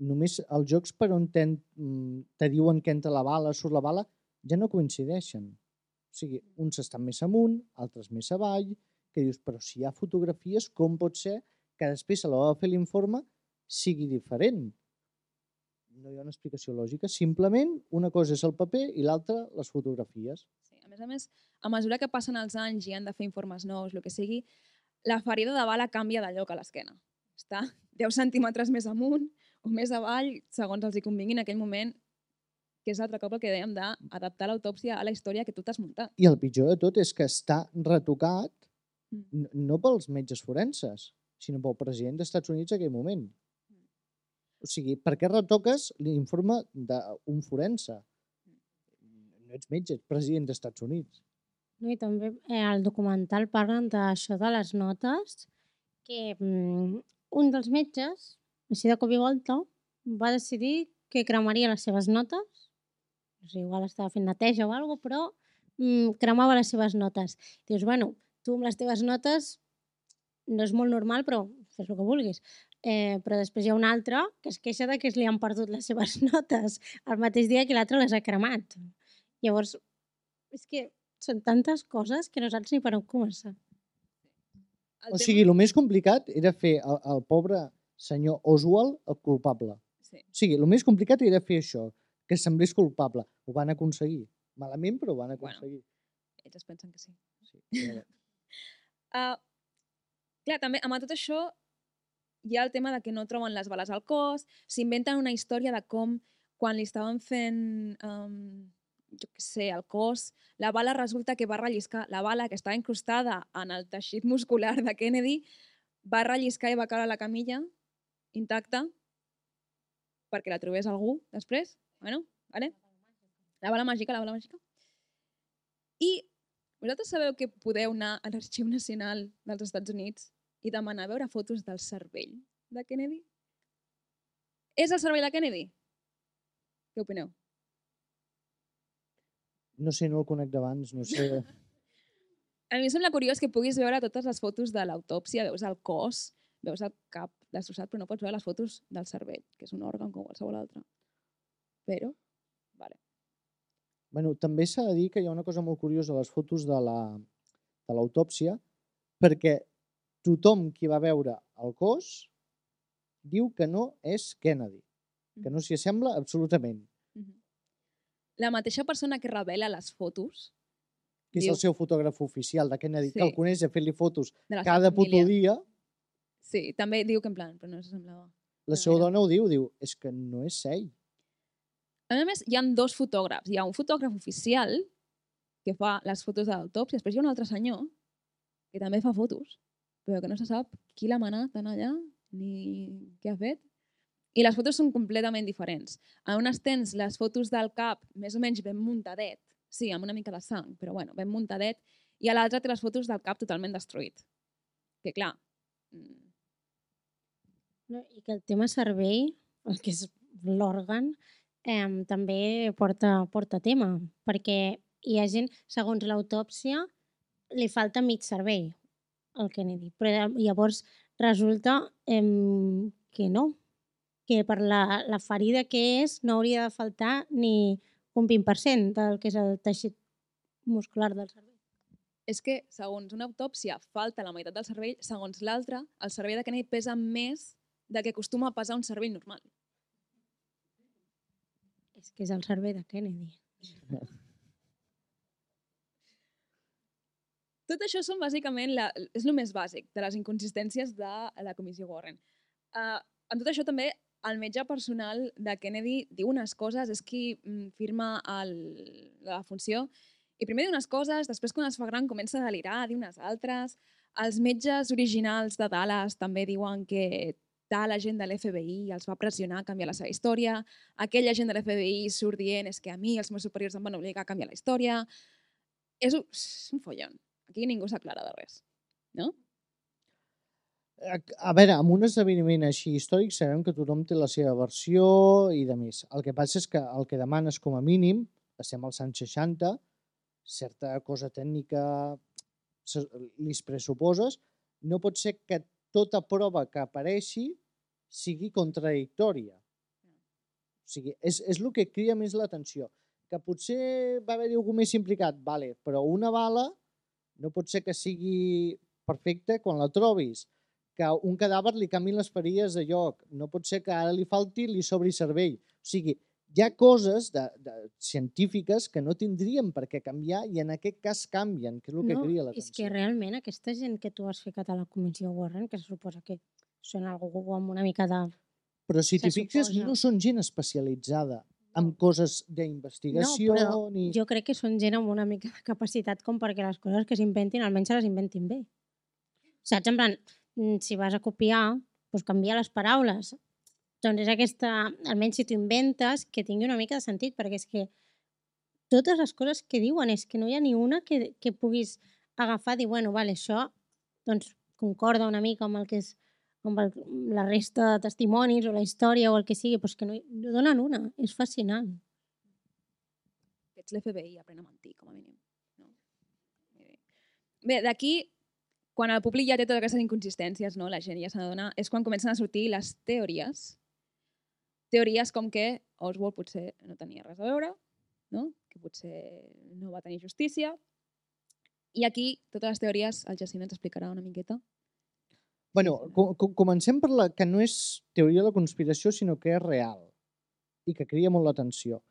només els jocs per on ten, mm, te diuen que entra la bala, surt la bala, ja no coincideixen. O sigui, uns estan més amunt, altres més avall, que dius, però si hi ha fotografies, com pot ser que després a l'hora de fer l'informe sigui diferent? No hi ha una explicació lògica, simplement una cosa és el paper i l'altra les fotografies. Sí, a més a més, a mesura que passen els anys i han de fer informes nous, el que sigui, la ferida de bala canvia de lloc a l'esquena. Està 10 centímetres més amunt o més avall, segons els hi convingui en aquell moment, que és l'altre cop el que dèiem d'adaptar l'autòpsia a la història que tu t'has muntat. I el pitjor de tot és que està retocat Mm. no pels metges forenses, sinó pel president dels Estats Units en aquell moment. O sigui, per què retoques l'informe d'un forense? No ets metge, ets president dels Estats Units. No, I també eh, al documental parlen d'això de les notes, que mm, un dels metges, així de cop i volta, va decidir que cremaria les seves notes. O sigui, igual estava fent neteja o alguna cosa, però mm, cremava les seves notes. Dius, bueno, tu amb les teves notes no és molt normal, però fes el que vulguis. Eh, però després hi ha un altre que es queixa de que es li han perdut les seves notes el mateix dia que l'altre les ha cremat. Llavors, és que són tantes coses que no saps ni per on començar. El O sigui, el més complicat era fer el, el pobre senyor Oswald el culpable. Sí. O sigui, el més complicat era fer això, que semblés culpable. Ho van aconseguir. Malament, però ho van Bueno. aconseguir. Ells es pensen que sí. Sí, però- Uh, clar, també amb tot això hi ha el tema de que no troben les bales al cos, s'inventen una història de com quan li estaven fent, um, jo què sé, el cos, la bala resulta que va relliscar, la bala que estava incrustada en el teixit muscular de Kennedy va relliscar i va caure a la camilla intacta perquè la trobés algú després. Bueno, vale? La bala màgica, la bala màgica. I vosaltres sabeu que podeu anar a l'Arxiu Nacional dels Estats Units i demanar veure fotos del cervell de Kennedy? És el cervell de Kennedy? Què opineu? No sé, no el conec d'abans, no sé... A mi em sembla curiós que puguis veure totes les fotos de l'autòpsia, veus el cos, veus el cap destrossat, però no pots veure les fotos del cervell, que és un òrgan com qualsevol altre. Però, vale. Bueno, també s'ha de dir que hi ha una cosa molt curiosa a les fotos de la de l'autòpsia, perquè tothom qui va veure el cos diu que no és Kennedy, que no s'hi assembla absolutament. La mateixa persona que revela les fotos que és Diu- el seu fotògraf oficial de Kennedy, que el Sí. coneix de fer-li fotos cada puto dia, Sí, també diu que en plan, però no s'assemblava. la seva dona ho diu, diu, és que no és ell. A més, hi ha dos fotògrafs. Hi ha un fotògraf oficial que fa les fotos de l'autòpsia, després hi ha un altre senyor que també fa fotos, però que no se sap qui l'ha manat anar allà ni què ha fet. I les fotos són completament diferents. A unes tens les fotos del cap més o menys ben muntadet, sí, amb una mica de sang, però bueno, ben muntadet, i a l'altra té les fotos del cap totalment destruït. Que clar, mm, No? I que el tema cervell, el que és l'òrgan, eh, també porta, porta tema, perquè hi ha gent, segons l'autòpsia, li falta mig cervell al Kennedy, però llavors resulta eh, que no, que per la, la ferida que és no hauria de faltar ni un 20% del que és el teixit muscular del cervell. és que, segons una autòpsia, falta la meitat del cervell, segons l'altra, el cervell de Kennedy pesa més del que acostuma a pesar un cervell normal. És que és el cervell de Kennedy. Tot això són bàsicament, la, és el més bàsic de les inconsistències de la comissió Warren. Uh, en tot això també el metge personal de Kennedy diu unes coses, és qui mm, firma el, la funció, i primer diu unes coses, després quan es fa gran comença a delirar, diu unes altres. Els metges originals de Dallas també diuen que tal agent de l'FBI els va pressionar a canviar la seva història, aquell agent de l'FBI surt dient és que a mi els meus superiors em van obligar a canviar la història. És un, és un follon. Aquí ningú s'aclara de res. No? A, veure, amb un esdeveniment així històric sabem que tothom té la seva versió i de més. El que passa és que el que demanes com a mínim, estem als anys 60, certa cosa tècnica li pressuposes, no pot ser que tota prova que apareixi sigui contradictòria. O sigui, és, és el que cria més l'atenció. Que potser va haver-hi algú més implicat, vale, però una bala no pot ser que sigui perfecta quan la trobis que un cadàver li canvin les ferides de lloc, no pot ser que ara li falti li sobri cervell. O sigui, hi ha coses de, de científiques que no tindrien per què canviar i en aquest cas canvien, que és el que no, cria és l'atenció. que realment aquesta gent que tu has ficat a la comissió Warren, que se suposa que són algú amb una mica de... Però si t'hi fixes, suposa. no són gent especialitzada en coses d'investigació No, però ni... jo crec que són gent amb una mica de capacitat com perquè les coses que s'inventin almenys se les inventin bé. Saps? En plan, si vas a copiar, doncs canvia les paraules. Doncs és aquesta, almenys si t'ho inventes, que tingui una mica de sentit, perquè és que totes les coses que diuen és que no hi ha ni una que, que puguis agafar i dir, bueno, vale, això doncs concorda una mica amb el que és amb el, la resta de testimonis o la història o el que sigui, és que no, no donen una. És fascinant. ets l'FBI, aprèn a mentir, com a mínim. No? Bé, d'aquí, quan el públic ja té totes aquestes inconsistències, no? la gent ja se n'adona, és quan comencen a sortir les teories. Teories com que Oswald potser no tenia res a veure, no? que potser no va tenir justícia. I aquí, totes les teories, el Jacint ens explicarà una miqueta. Bueno, co co comencem per la que no és teoria de la conspiració, sinó que és real i que crida molt l'atenció.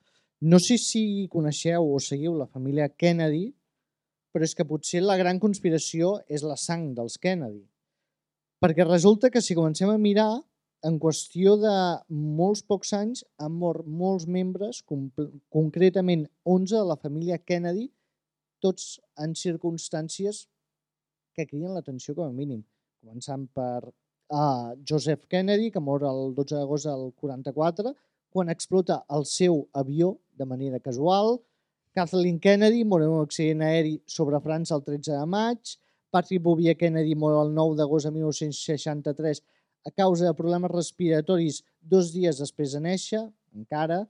No sé si coneixeu o seguiu la família Kennedy, però és que potser la gran conspiració és la sang dels Kennedy. Perquè resulta que si comencem a mirar, en qüestió de molts pocs anys han mort molts membres, concretament 11 de la família Kennedy, tots en circumstàncies que criden l'atenció com a mínim. Començant per uh, Joseph Kennedy, que mor el 12 d'agost del 44, quan explota el seu avió de manera casual. Kathleen Kennedy mor en un accident aeri sobre França el 13 de maig. Patrick Bouvier Kennedy mor el 9 d'agost de 1963 a causa de problemes respiratoris dos dies després de néixer, encara.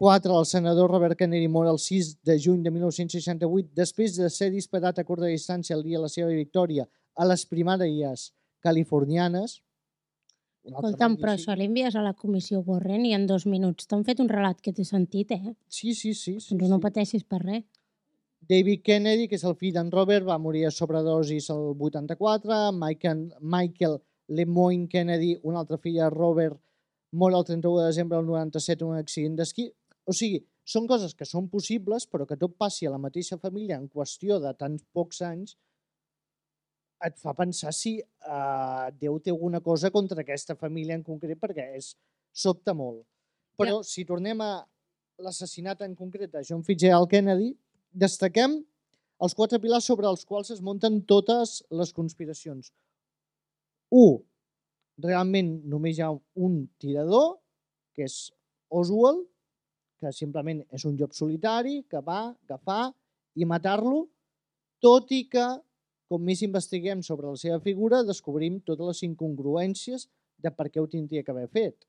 4. El senador Robert Kennedy mor el 6 de juny de 1968 després de ser disparat a curta distància el dia de la seva victòria a les primàries californianes. Escolta'm, però això l'envies a la comissió Warren i en dos minuts t'han fet un relat que té sentit, eh? Sí, sí, sí. sí, Doncs no sí. pateixis per res. David Kennedy, que és el fill d'en Robert, va morir a sobredosis el 84. Michael, Michael Lemoyne Kennedy, un altre fill de Robert, mor el 31 de desembre del 97 en un accident d'esquí. O sigui, són coses que són possibles, però que tot passi a la mateixa família en qüestió de tants pocs anys, et fa pensar si uh, Déu té alguna cosa contra aquesta família en concret, perquè és, sobta molt. Però si tornem a l'assassinat en concret de John Fitzgerald Kennedy, destaquem els quatre pilars sobre els quals es munten totes les conspiracions. 1. Realment només hi ha un tirador, que és Oswald, que simplement és un llop solitari que va agafar i matar-lo, tot i que, com més investiguem sobre la seva figura, descobrim totes les incongruències de per què ho tindria que haver fet.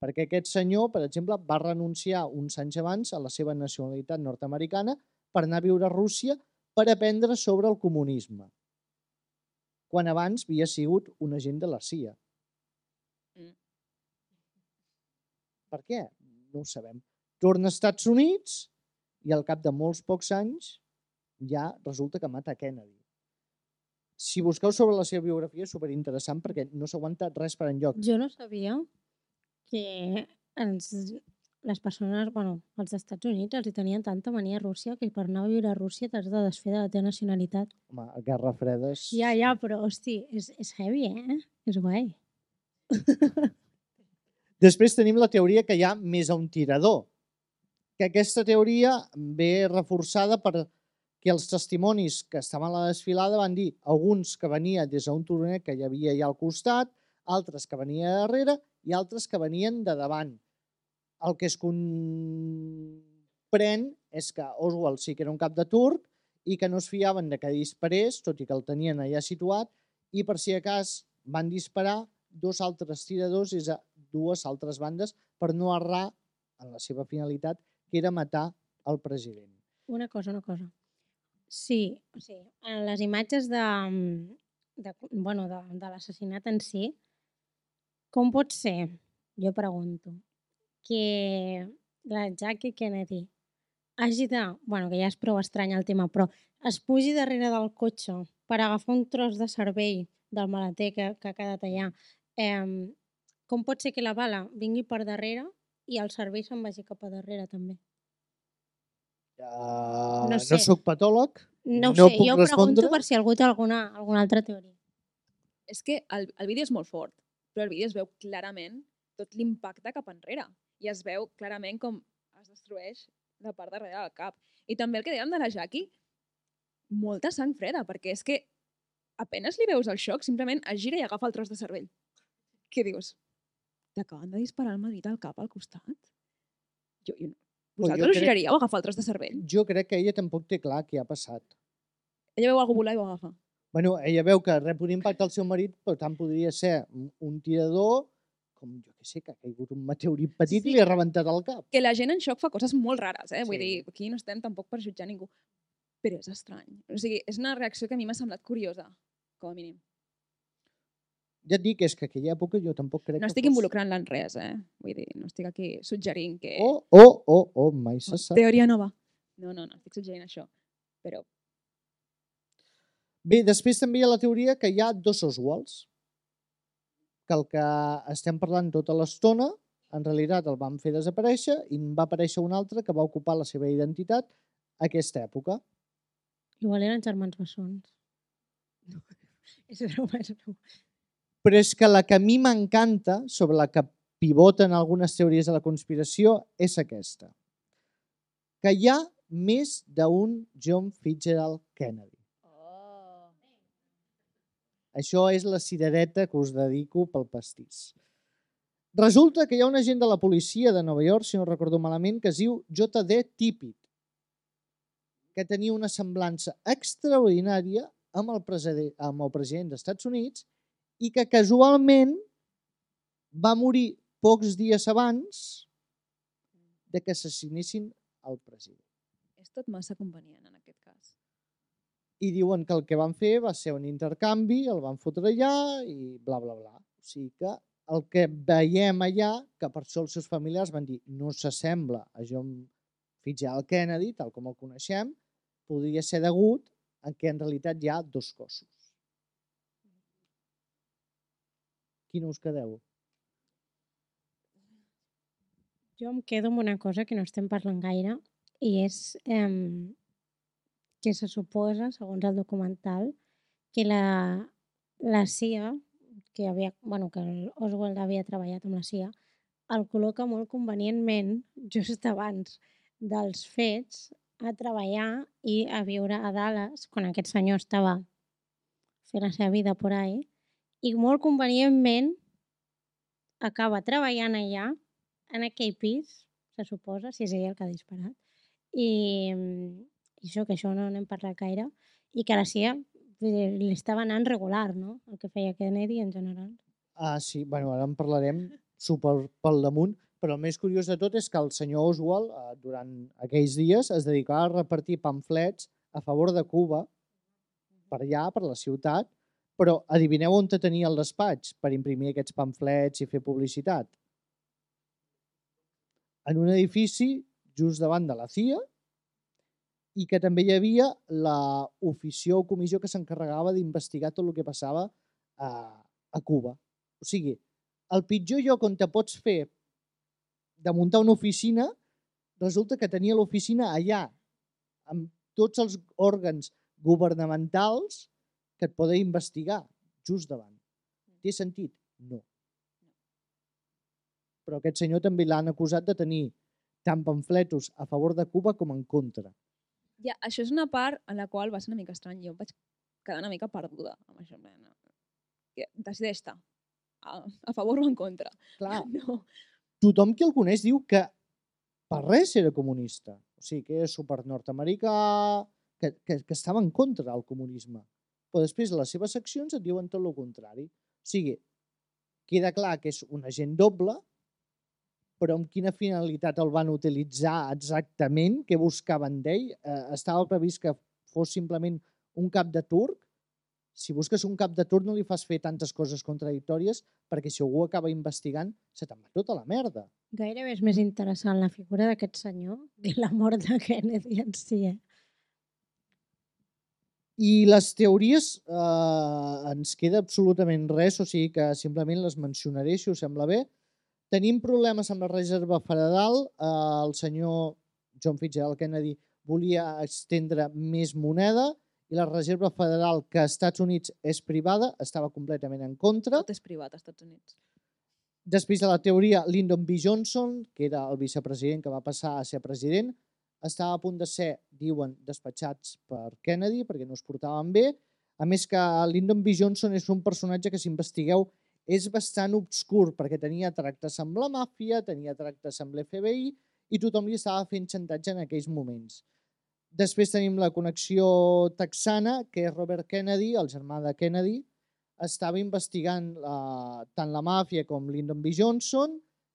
Perquè aquest senyor, per exemple, va renunciar uns anys abans a la seva nacionalitat nord-americana per anar a viure a Rússia per aprendre sobre el comunisme, quan abans havia sigut un agent de la CIA. Mm. Per què? No ho sabem. Torna als Estats Units i al cap de molts pocs anys ja resulta que mata Kennedy. Si busqueu sobre la seva biografia és superinteressant perquè no s'aguanta res per enlloc. Jo no sabia que els, les persones, bueno, els Estats Units els hi tenien tanta mania a Rússia que per anar a viure a Rússia t'has de desfer de la teva nacionalitat. Home, Guerra Fredes... Ja, ja, però, hosti, és, és heavy, eh? És guai. Després tenim la teoria que hi ha més a un tirador, que aquesta teoria ve reforçada per que els testimonis que estaven a la desfilada van dir alguns que venia des d'un turonet que hi havia allà al costat, altres que venia de darrere i altres que venien de davant. El que es comprèn és que Oswald sí que era un cap de turc i que no es fiaven de que disparés, tot i que el tenien allà situat, i per si de cas van disparar dos altres tiradors des de dues altres bandes per no errar en la seva finalitat, que era matar el president. Una cosa, una cosa. Sí, sigui, en les imatges de, de, bueno, de, de l'assassinat en si, com pot ser, jo pregunto, que la Jackie Kennedy hagi de, bueno, que ja és prou estrany el tema, però es pugi darrere del cotxe per agafar un tros de cervell del maleter que, que ha quedat allà, eh, com pot ser que la bala vingui per darrere i el cervell se'n vagi cap a darrere també? Uh, No sé. no sóc patòleg, No, No sé, puc jo respondre? pregunto per si algú té alguna, alguna altra teoria. És que el, el vídeo és molt fort, però el vídeo es veu clarament tot l'impacte cap enrere. I es veu clarament com es destrueix la part darrere del cap. I també el que dèiem de la Jackie, molta sang freda, perquè és que apenes li veus el xoc, simplement es gira i agafa el tros de cervell. Què dius? T'acaben de disparar el marit al cap al costat? Jo, jo Vosaltres crec- giraríeu a agafar el tros de cervell? jo crec que ella tampoc té clar què ha passat. Ella veu algú volar i ho agafa. Bueno, ella veu que rep un impacte al seu marit, però tant podria ser un- tirador com, jo què sé, que ha caigut un meteorit petit Sí. i li ha rebentat el cap. Que la gent en xoc fa coses molt rares, eh? Vull Sí. dir, aquí no estem tampoc per jutjar ningú. Però és estrany. O sigui, és una reacció que a mi m'ha semblat curiosa, com a mínim. Ja et dic, és que aquella època jo tampoc crec No que estic fos... involucrant-la en res, eh? Vull dir, no estic aquí suggerint que... Oh, oh, oh, oh, mai se sap. Teoria nova. No, no, no estic suggerint això. Però Bé, després també hi ha la teoria que hi ha dos Oswalds, que el que estem parlant tota l'estona, en realitat el van fer desaparèixer i en va aparèixer un altre que va ocupar la seva identitat a aquesta època. Igual eren germans bessons. No. És broma, és broma. Però és que la que a mi m'encanta, sobre la que pivoten algunes teories de la conspiració, és aquesta. Que hi ha més d'un John Fitzgerald Kennedy. Això és la cirereta que us dedico pel pastís. Resulta que hi ha un agent de la policia de Nova York, si no recordo malament, que es diu J.D. Tippit, que tenia una semblança extraordinària amb el, president, amb el president dels Estats Units i que casualment va morir pocs dies abans de que assassinessin el president. és tot massa convenient en aquest cas. I diuen que el que van fer va ser un intercanvi, el van fotre allà i bla, bla, bla. O sigui que el que veiem allà, que per això els seus familiars van dir no s'assembla a John Fitzgerald Kennedy, tal com el coneixem, podria ser degut a que en realitat hi ha dos cossos. Quin us quedeu? Jo em quedo amb una cosa que no estem parlant gaire i és eh, que se suposa, segons el documental, que la, la CIA, que, havia, bueno, que Oswald havia treballat amb la CIA, el col·loca molt convenientment just abans dels fets a treballar i a viure a Dallas, quan aquest senyor estava fent la seva vida por ahí, i molt convenientment acaba treballant allà en aquell pis, se suposa, si és ell el que ha disparat. I, i això, que això no n'hem parlat gaire, i que la CIA dir, li estava anant regular, no?, el que feia Kennedy en general. Ah, sí, bueno, ara en parlarem super pel damunt, però el més curiós de tot és que el senyor Oswald, eh, durant aquells dies, es dedicava a repartir pamflets a favor de Cuba, per allà, per la ciutat, però adivineu on tenia el despatx per imprimir aquests pamflets i fer publicitat? En un edifici just davant de la CIA i que també hi havia la ofició o comissió que s'encarregava d'investigar tot el que passava a, a Cuba. O sigui, el pitjor lloc on te pots fer de muntar una oficina, resulta que tenia l'oficina allà, amb tots els òrgans governamentals que et investigar, just davant. Té sentit? No. Però aquest senyor també l'han acusat de tenir tant pamfletos a favor de Cuba com en contra. Ja, això és una part en la qual va ser una mica estrany. Jo em vaig quedar una mica perduda amb això. que Decideix-te. A, a favor o en contra. Clar, No. tothom que el coneix diu que per res era comunista. O sigui, que era super nord-americà, que, que, que estava en contra del comunisme. Però després les seves accions et diuen tot el contrari. O sigui, queda clar que és un agent doble, però amb quina finalitat el van utilitzar exactament, què buscaven d'ell? Eh, estava previst que fos simplement un cap de turc? Si busques un cap de turc no li fas fer tantes coses contradictòries perquè si algú acaba investigant se te'n va tota la merda. Gairebé és més interessant la figura d'aquest senyor que la mort de Kennedy en si. Eh? I les teories eh, ens queda absolutament res, o sigui que simplement les mencionaré si us sembla bé. Tenim problemes amb la Reserva Federal. Eh, el senyor John Fitzgerald Kennedy volia estendre més moneda i la Reserva Federal, que als Estats Units és privada, estava completament en contra. Tot és privat als Estats Units. Després de la teoria, Lyndon B. Johnson, que era el vicepresident que va passar a ser president, estava a punt de ser, diuen, despatxats per Kennedy perquè no es portaven bé. A més que Lyndon B. Johnson és un personatge que, si investigueu, és bastant obscur perquè tenia tractes amb la màfia, tenia tractes amb l'FBI i tothom li estava fent xantatge en aquells moments. Després tenim la connexió texana, que és Robert Kennedy, el germà de Kennedy, estava investigant la, tant la màfia com Lyndon B. Johnson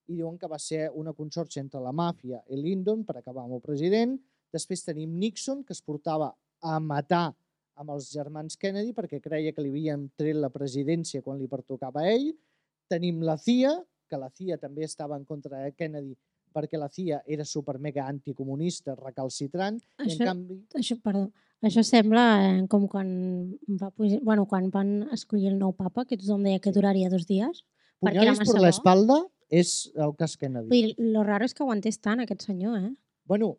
i diuen que va ser una consorci entre la màfia i Lyndon per acabar amb el president. Després tenim Nixon, que es portava a matar amb els germans Kennedy perquè creia que li havien tret la presidència quan li pertocava a ell. Tenim la CIA, que la CIA també estava en contra de Kennedy perquè la CIA era super mega anticomunista, recalcitrant, i en Això- canvi... Això, perdó, això sembla eh, com quan, va, pujar, bueno, quan van escollir el nou papa, que tothom deia que duraria dos dies. massa per l'espalda és el cas Kennedy. Vull dir, lo raro és que aguantés tant aquest senyor, eh? Bueno,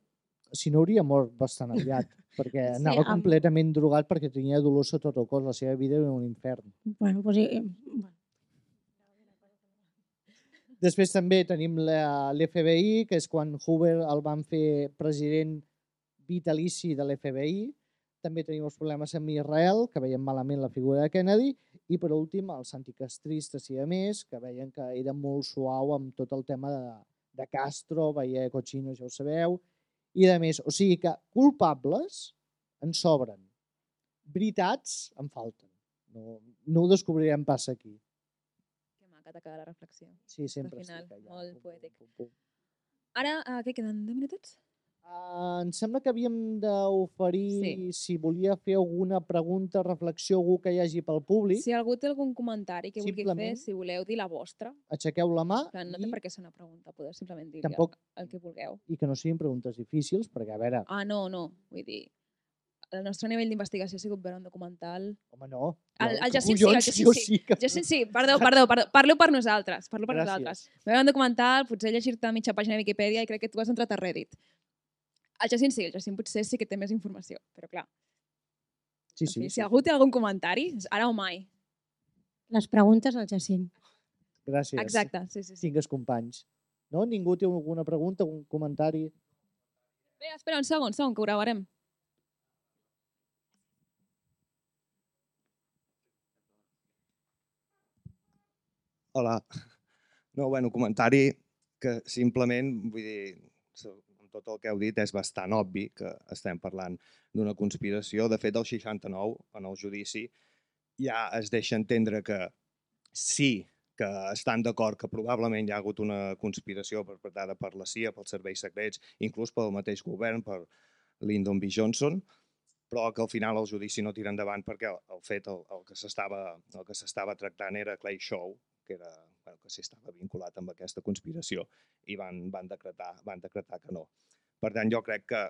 si no hauria mort bastant aviat, perquè Sí, anava amb- completament drogat perquè tenia dolor sota tot el cos, la seva vida era un infern. Bueno, doncs, i, bueno, Després també tenim l'FBI, que és quan Hoover el van fer president vitalici de l'FBI. També tenim els problemes amb Israel, que veiem malament la figura de Kennedy. I per últim, els anticastristes i a més, que veien que era molt suau amb tot el tema de, de Castro, veia Cochino, ja ho sabeu. I de més, o sigui que culpables en sobren. Veritats en falten. No, no ho descobrirem pas aquí. Que maca t'acaba la reflexió. Sí, sempre final, estic allà. molt pum, poètic. pum, pum. Ara, uh, què queden? 10 minutets? Uh, em sembla que havíem d'oferir, Sí. si volia fer alguna pregunta, reflexió, algú que hi hagi pel públic, Si algú té algun comentari que vulgui fer, si voleu dir la vostra, aixequeu la mà plan, no té i, per què ser una pregunta, podeu simplement dir Tampoc- el, el que vulgueu. i que no siguin preguntes difícils, perquè, a veure, Ah, no, no, vull dir, el nostre nivell d'investigació ha sigut veure un documental. home, no. El- el que Jacint sí, el Jacint sí. sí que... Sí, sí, perdó, perdó, perdó, parlo per nosaltres, parlo per Gràcies. nosaltres. Veure un documental, potser llegir-te mitja pàgina de Wikipedia i crec que tu has entrat a Reddit. El Jacint sí, el Jacint potser sí que té més informació, però clar, Sí, sí, fi, sí, si algú té algun comentari, ara o mai. les preguntes al Jacint. Gràcies. Exacte, sí, sí. sí. Tingues companys. No? Ningú té alguna pregunta, un comentari? Bé, espera un segon, segon, que ho gravarem. Hola. No, bueno, comentari que simplement, vull dir, tot el que heu dit, és bastant obvi que estem parlant d'una conspiració. De fet, el 69, en el judici, ja es deixa entendre que sí que estan d'acord que probablement hi ha hagut una conspiració perpetrada per la CIA, pels serveis secrets, inclús pel mateix govern, per Lyndon B. Johnson, però que al final el judici no tira endavant perquè el, el fet, el, el que s'estava tractant era Clay Shaw, que era que sí estava vinculat amb aquesta conspiració i van, van, decretar, van decretar que no. Per tant, jo crec que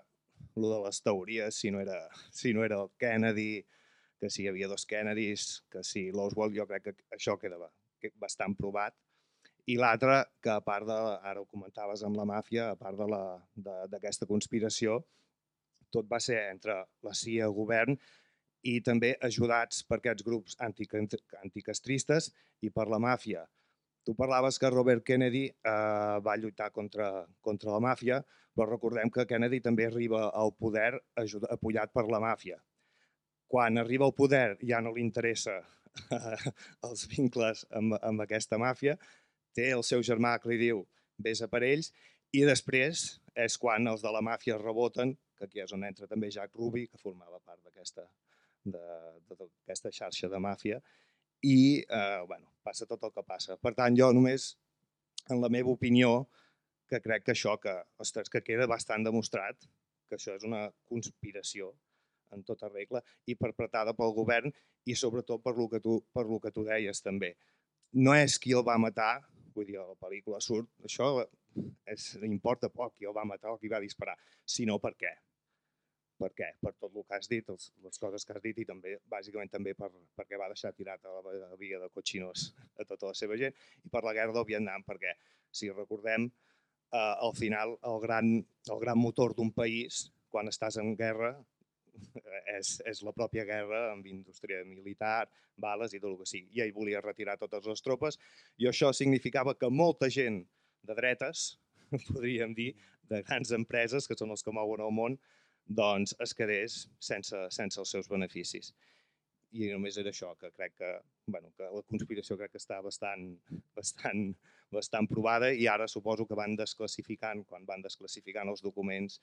el de les teories, si no era, si no era el Kennedy, que si hi havia dos Kennedys, que si l'Oswald, jo crec que això queda ba- que bastant provat. I l'altre, que a part de, ara ho comentaves amb la màfia, a part d'aquesta conspiració, tot va ser entre la CIA, el govern, i també ajudats per aquests grups antica- anticastristes i per la màfia. Tu parlaves que Robert Kennedy eh, va lluitar contra, contra la màfia, però recordem que Kennedy també arriba al poder apoyat per la màfia. Quan arriba al poder ja no li interessa eh, els vincles amb, amb aquesta màfia, té el seu germà que li diu vés a per ells, i després és quan els de la màfia reboten, que aquí és on entra també Jack Ruby, que formava part d'aquesta xarxa de màfia, i eh, bueno, passa tot el que passa. Per tant, jo només, en la meva opinió, que crec que això, que, ostres, que queda bastant demostrat, que això és una conspiració en tota regla perpetrada pel govern i sobretot per lo que tu, per lo que tu deies també. No és qui el va matar, vull dir, la pel·lícula surt, això és, importa poc qui el va matar o qui va disparar, sinó per què. Per què? Per tot el que has dit, els, les coses que has dit i també, bàsicament també per, perquè va deixar tirat a la, via de cochinos a tota la seva gent i per la guerra del Vietnam, perquè si recordem, eh, al final el gran, el gran motor d'un país, quan estàs en guerra, eh, és, és la pròpia guerra amb indústria militar, bales i tot el que sigui. I ell volia retirar totes les tropes i això significava que molta gent de dretes, podríem dir, de grans empreses, que són els que mouen el món, doncs es quedés sense, sense els seus beneficis. I només era això, que crec que, bueno, que la conspiració crec que està bastant, bastant, bastant provada i ara suposo que van desclassificant, quan van desclassificant els documents,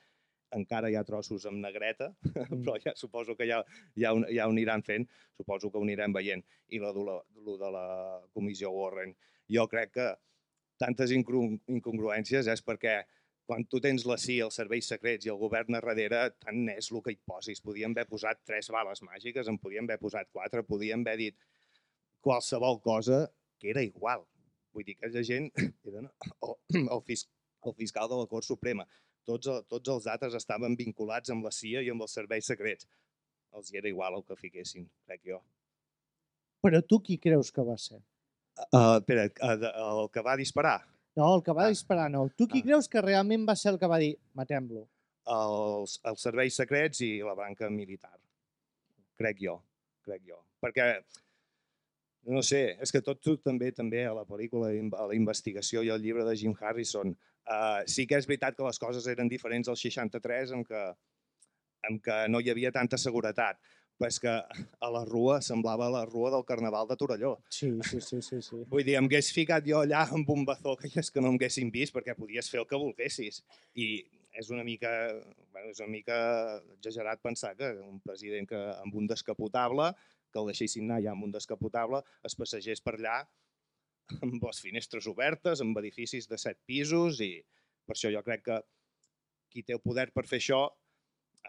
encara hi ha trossos amb negreta, mm. però ja suposo que ja, ja, ja ho aniran fent, suposo que ho anirem veient. I de la, lo de la comissió Warren, jo crec que tantes incongruències és perquè quan tu tens la CIA, els serveis secrets i el govern a darrere, tant és el que hi posis. Podien haver posat tres bales màgiques, en podien haver posat quatre, podien haver dit qualsevol cosa que era igual. Vull dir, aquella gent era el, el, fisc, el fiscal de la Cort Suprema. Tots, tots els altres estaven vinculats amb la CIA i amb els serveis secrets. Els hi era igual el que fiquessin, crec jo. Però tu qui creus que va ser? Uh, espera, uh, el que va disparar? No, el que va ah. disparar no. Tu qui ah. creus que realment va ser el que va dir matem-lo? Els, els serveis secrets i la banca militar. Crec jo, crec jo. Perquè, no sé, és que tot, tot també també a la pel·lícula, a la investigació i al llibre de Jim Harrison, uh, sí que és veritat que les coses eren diferents al 63 en què, en què no hi havia tanta seguretat, però és que a la rua semblava la rua del Carnaval de Torelló. Sí, sí, sí. sí, sí. Vull dir, em hagués ficat jo allà amb un bazó que és que no em haguessin vist perquè podies fer el que volguessis. I és una mica, bueno, és una mica exagerat pensar que un president que amb un descapotable, que el deixessin anar ja amb un descapotable, es passegés per allà amb les finestres obertes, amb edificis de set pisos i per això jo crec que qui té el poder per fer això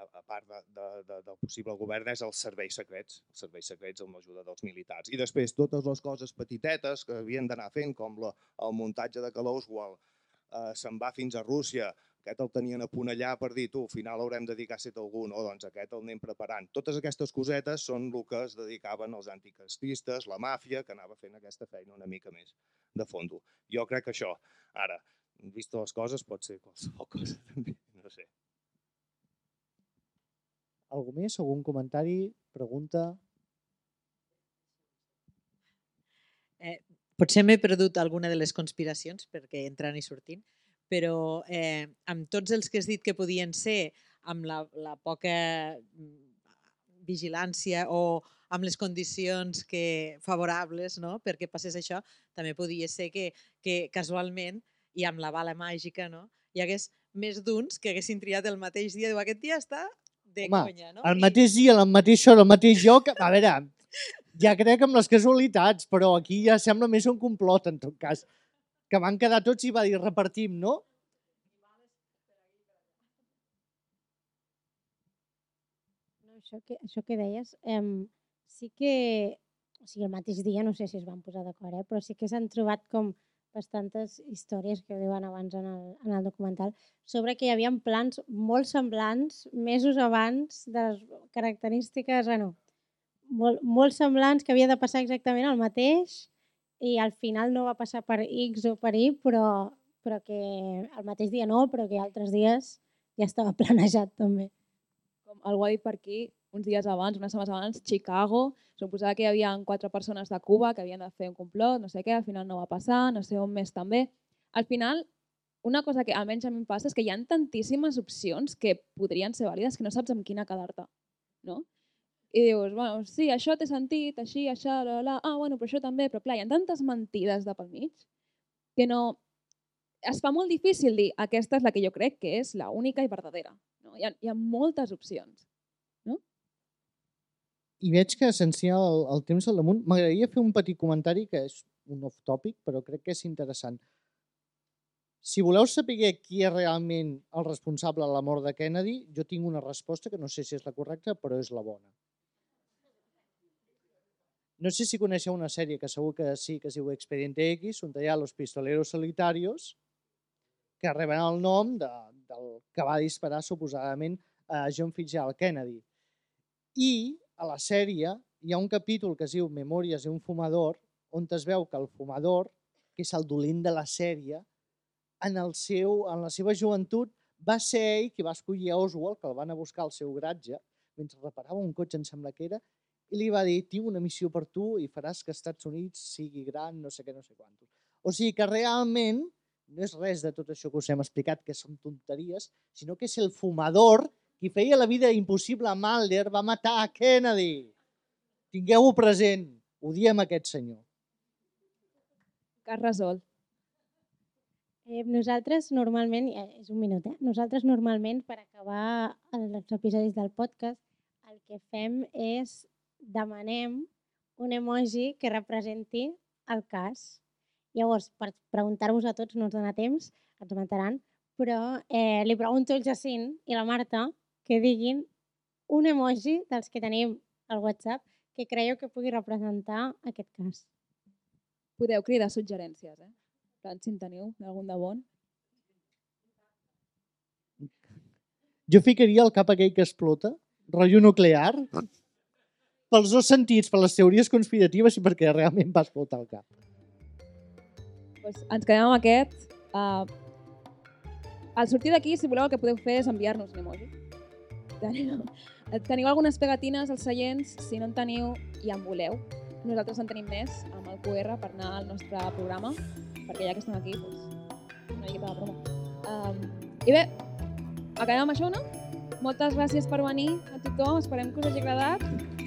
a, part de, de, de, del possible govern, és els serveis secrets, els serveis secrets amb l'ajuda dels militars. I després totes les coses petitetes que havien d'anar fent, com la, el muntatge de Oswald, eh, se'n va fins a Rússia, aquest el tenien a punt allà per dir, tu, al final haurem de dedicar a ser algú, no, doncs aquest el anem preparant. Totes aquestes cosetes són el que es dedicaven els anticastistes, la màfia, que anava fent aquesta feina una mica més de fondo. Jo crec que això, ara, vist les coses, pot ser qualsevol cosa també, no sé. Algú més? Algun comentari? Pregunta? Eh, potser m'he perdut alguna de les conspiracions perquè entrant i sortint, però eh, amb tots els que has dit que podien ser, amb la, la poca mm, vigilància o amb les condicions que favorables no? perquè passés això, també podia ser que, que casualment i amb la bala màgica no? hi hagués més d'uns que haguessin triat el mateix dia. Diu, aquest dia està de Home, conya, no? el mateix dia, el mateix hora, el mateix joc... A veure, ja crec amb les casualitats, però aquí ja sembla més un complot, en tot cas. Que van quedar tots i va dir repartim, no? no això, que, això que deies, eh, sí que... O sigui, el mateix dia, no sé si es van posar d'acord, eh, però sí que s'han trobat com bastantes històries que diuen abans en el, en el documental sobre que hi havia plans molt semblants mesos abans de les característiques, bueno, molt, molt semblants que havia de passar exactament el mateix i al final no va passar per X o per Y, però, però que el mateix dia no, però que altres dies ja estava planejat també. Com algú ha dit per aquí, uns dies abans, unes setmanes abans, Chicago, suposava que hi havia quatre persones de Cuba que havien de fer un complot, no sé què, al final no va passar, no sé on més també. Al final, una cosa que almenys a mi em passa és que hi ha tantíssimes opcions que podrien ser vàlides que no saps amb quina quedar-te. No? I dius, bueno, sí, això té sentit, així, això, la, la, ah, bueno, però això també, però clar, hi ha tantes mentides de pel mig que no... Es fa molt difícil dir aquesta és la que jo crec que és la única i verdadera. No? Hi, ha, hi ha moltes opcions i veig que s'encia el, el temps al damunt. M'agradaria fer un petit comentari que és un off-topic, però crec que és interessant. Si voleu saber qui és realment el responsable de la mort de Kennedy, jo tinc una resposta que no sé si és la correcta, però és la bona. No sé si coneixeu una sèrie que segur que sí, que es diu Expediente X, on hi ha los pistoleros solitarios, que reben el nom de, del que va disparar suposadament a John Fitzgerald Kennedy. I a la sèrie hi ha un capítol que es diu Memòries d'un fumador, on es veu que el fumador, que és el dolent de la sèrie, en, el seu, en la seva joventut va ser ell qui va escollir Oswald, que el van a buscar al seu gratge, mentre reparava un cotxe, em sembla que era, i li va dir, tinc una missió per tu i faràs que Estats Units sigui gran, no sé què, no sé quantos. O sigui que realment no és res de tot això que us hem explicat, que són tonteries, sinó que és el fumador qui feia la vida impossible a Mulder va matar a Kennedy. Tingueu-ho present. Odiem aquest senyor. Cas resolt. Eh, nosaltres normalment, eh, és un minut, eh? Nosaltres normalment per acabar els episodis del podcast el que fem és demanem un emoji que representi el cas. Llavors, per preguntar-vos a tots no ens dona temps, ens mataran, però eh, li pregunto al Jacint i la Marta que diguin un emoji dels que tenim al WhatsApp que creieu que pugui representar aquest cas. Podeu cridar suggerències, eh? Plan, si en teniu d'algun de bon. Jo ficaria el cap aquell que explota, rotllo nuclear, pels dos sentits, per les teories conspiratives i perquè realment va explotar el cap. Pues ens quedem amb aquest. Uh, al sortir d'aquí, si voleu, el que podeu fer és enviar-nos un emoji. Teniu, teniu algunes pegatines als seients, si no en teniu i en voleu. Nosaltres en tenim més amb el QR per anar al nostre programa, perquè ja que estem aquí, doncs, una miqueta de promo. Um, I bé, acabem amb això, no? Moltes gràcies per venir a tothom, esperem que us hagi agradat.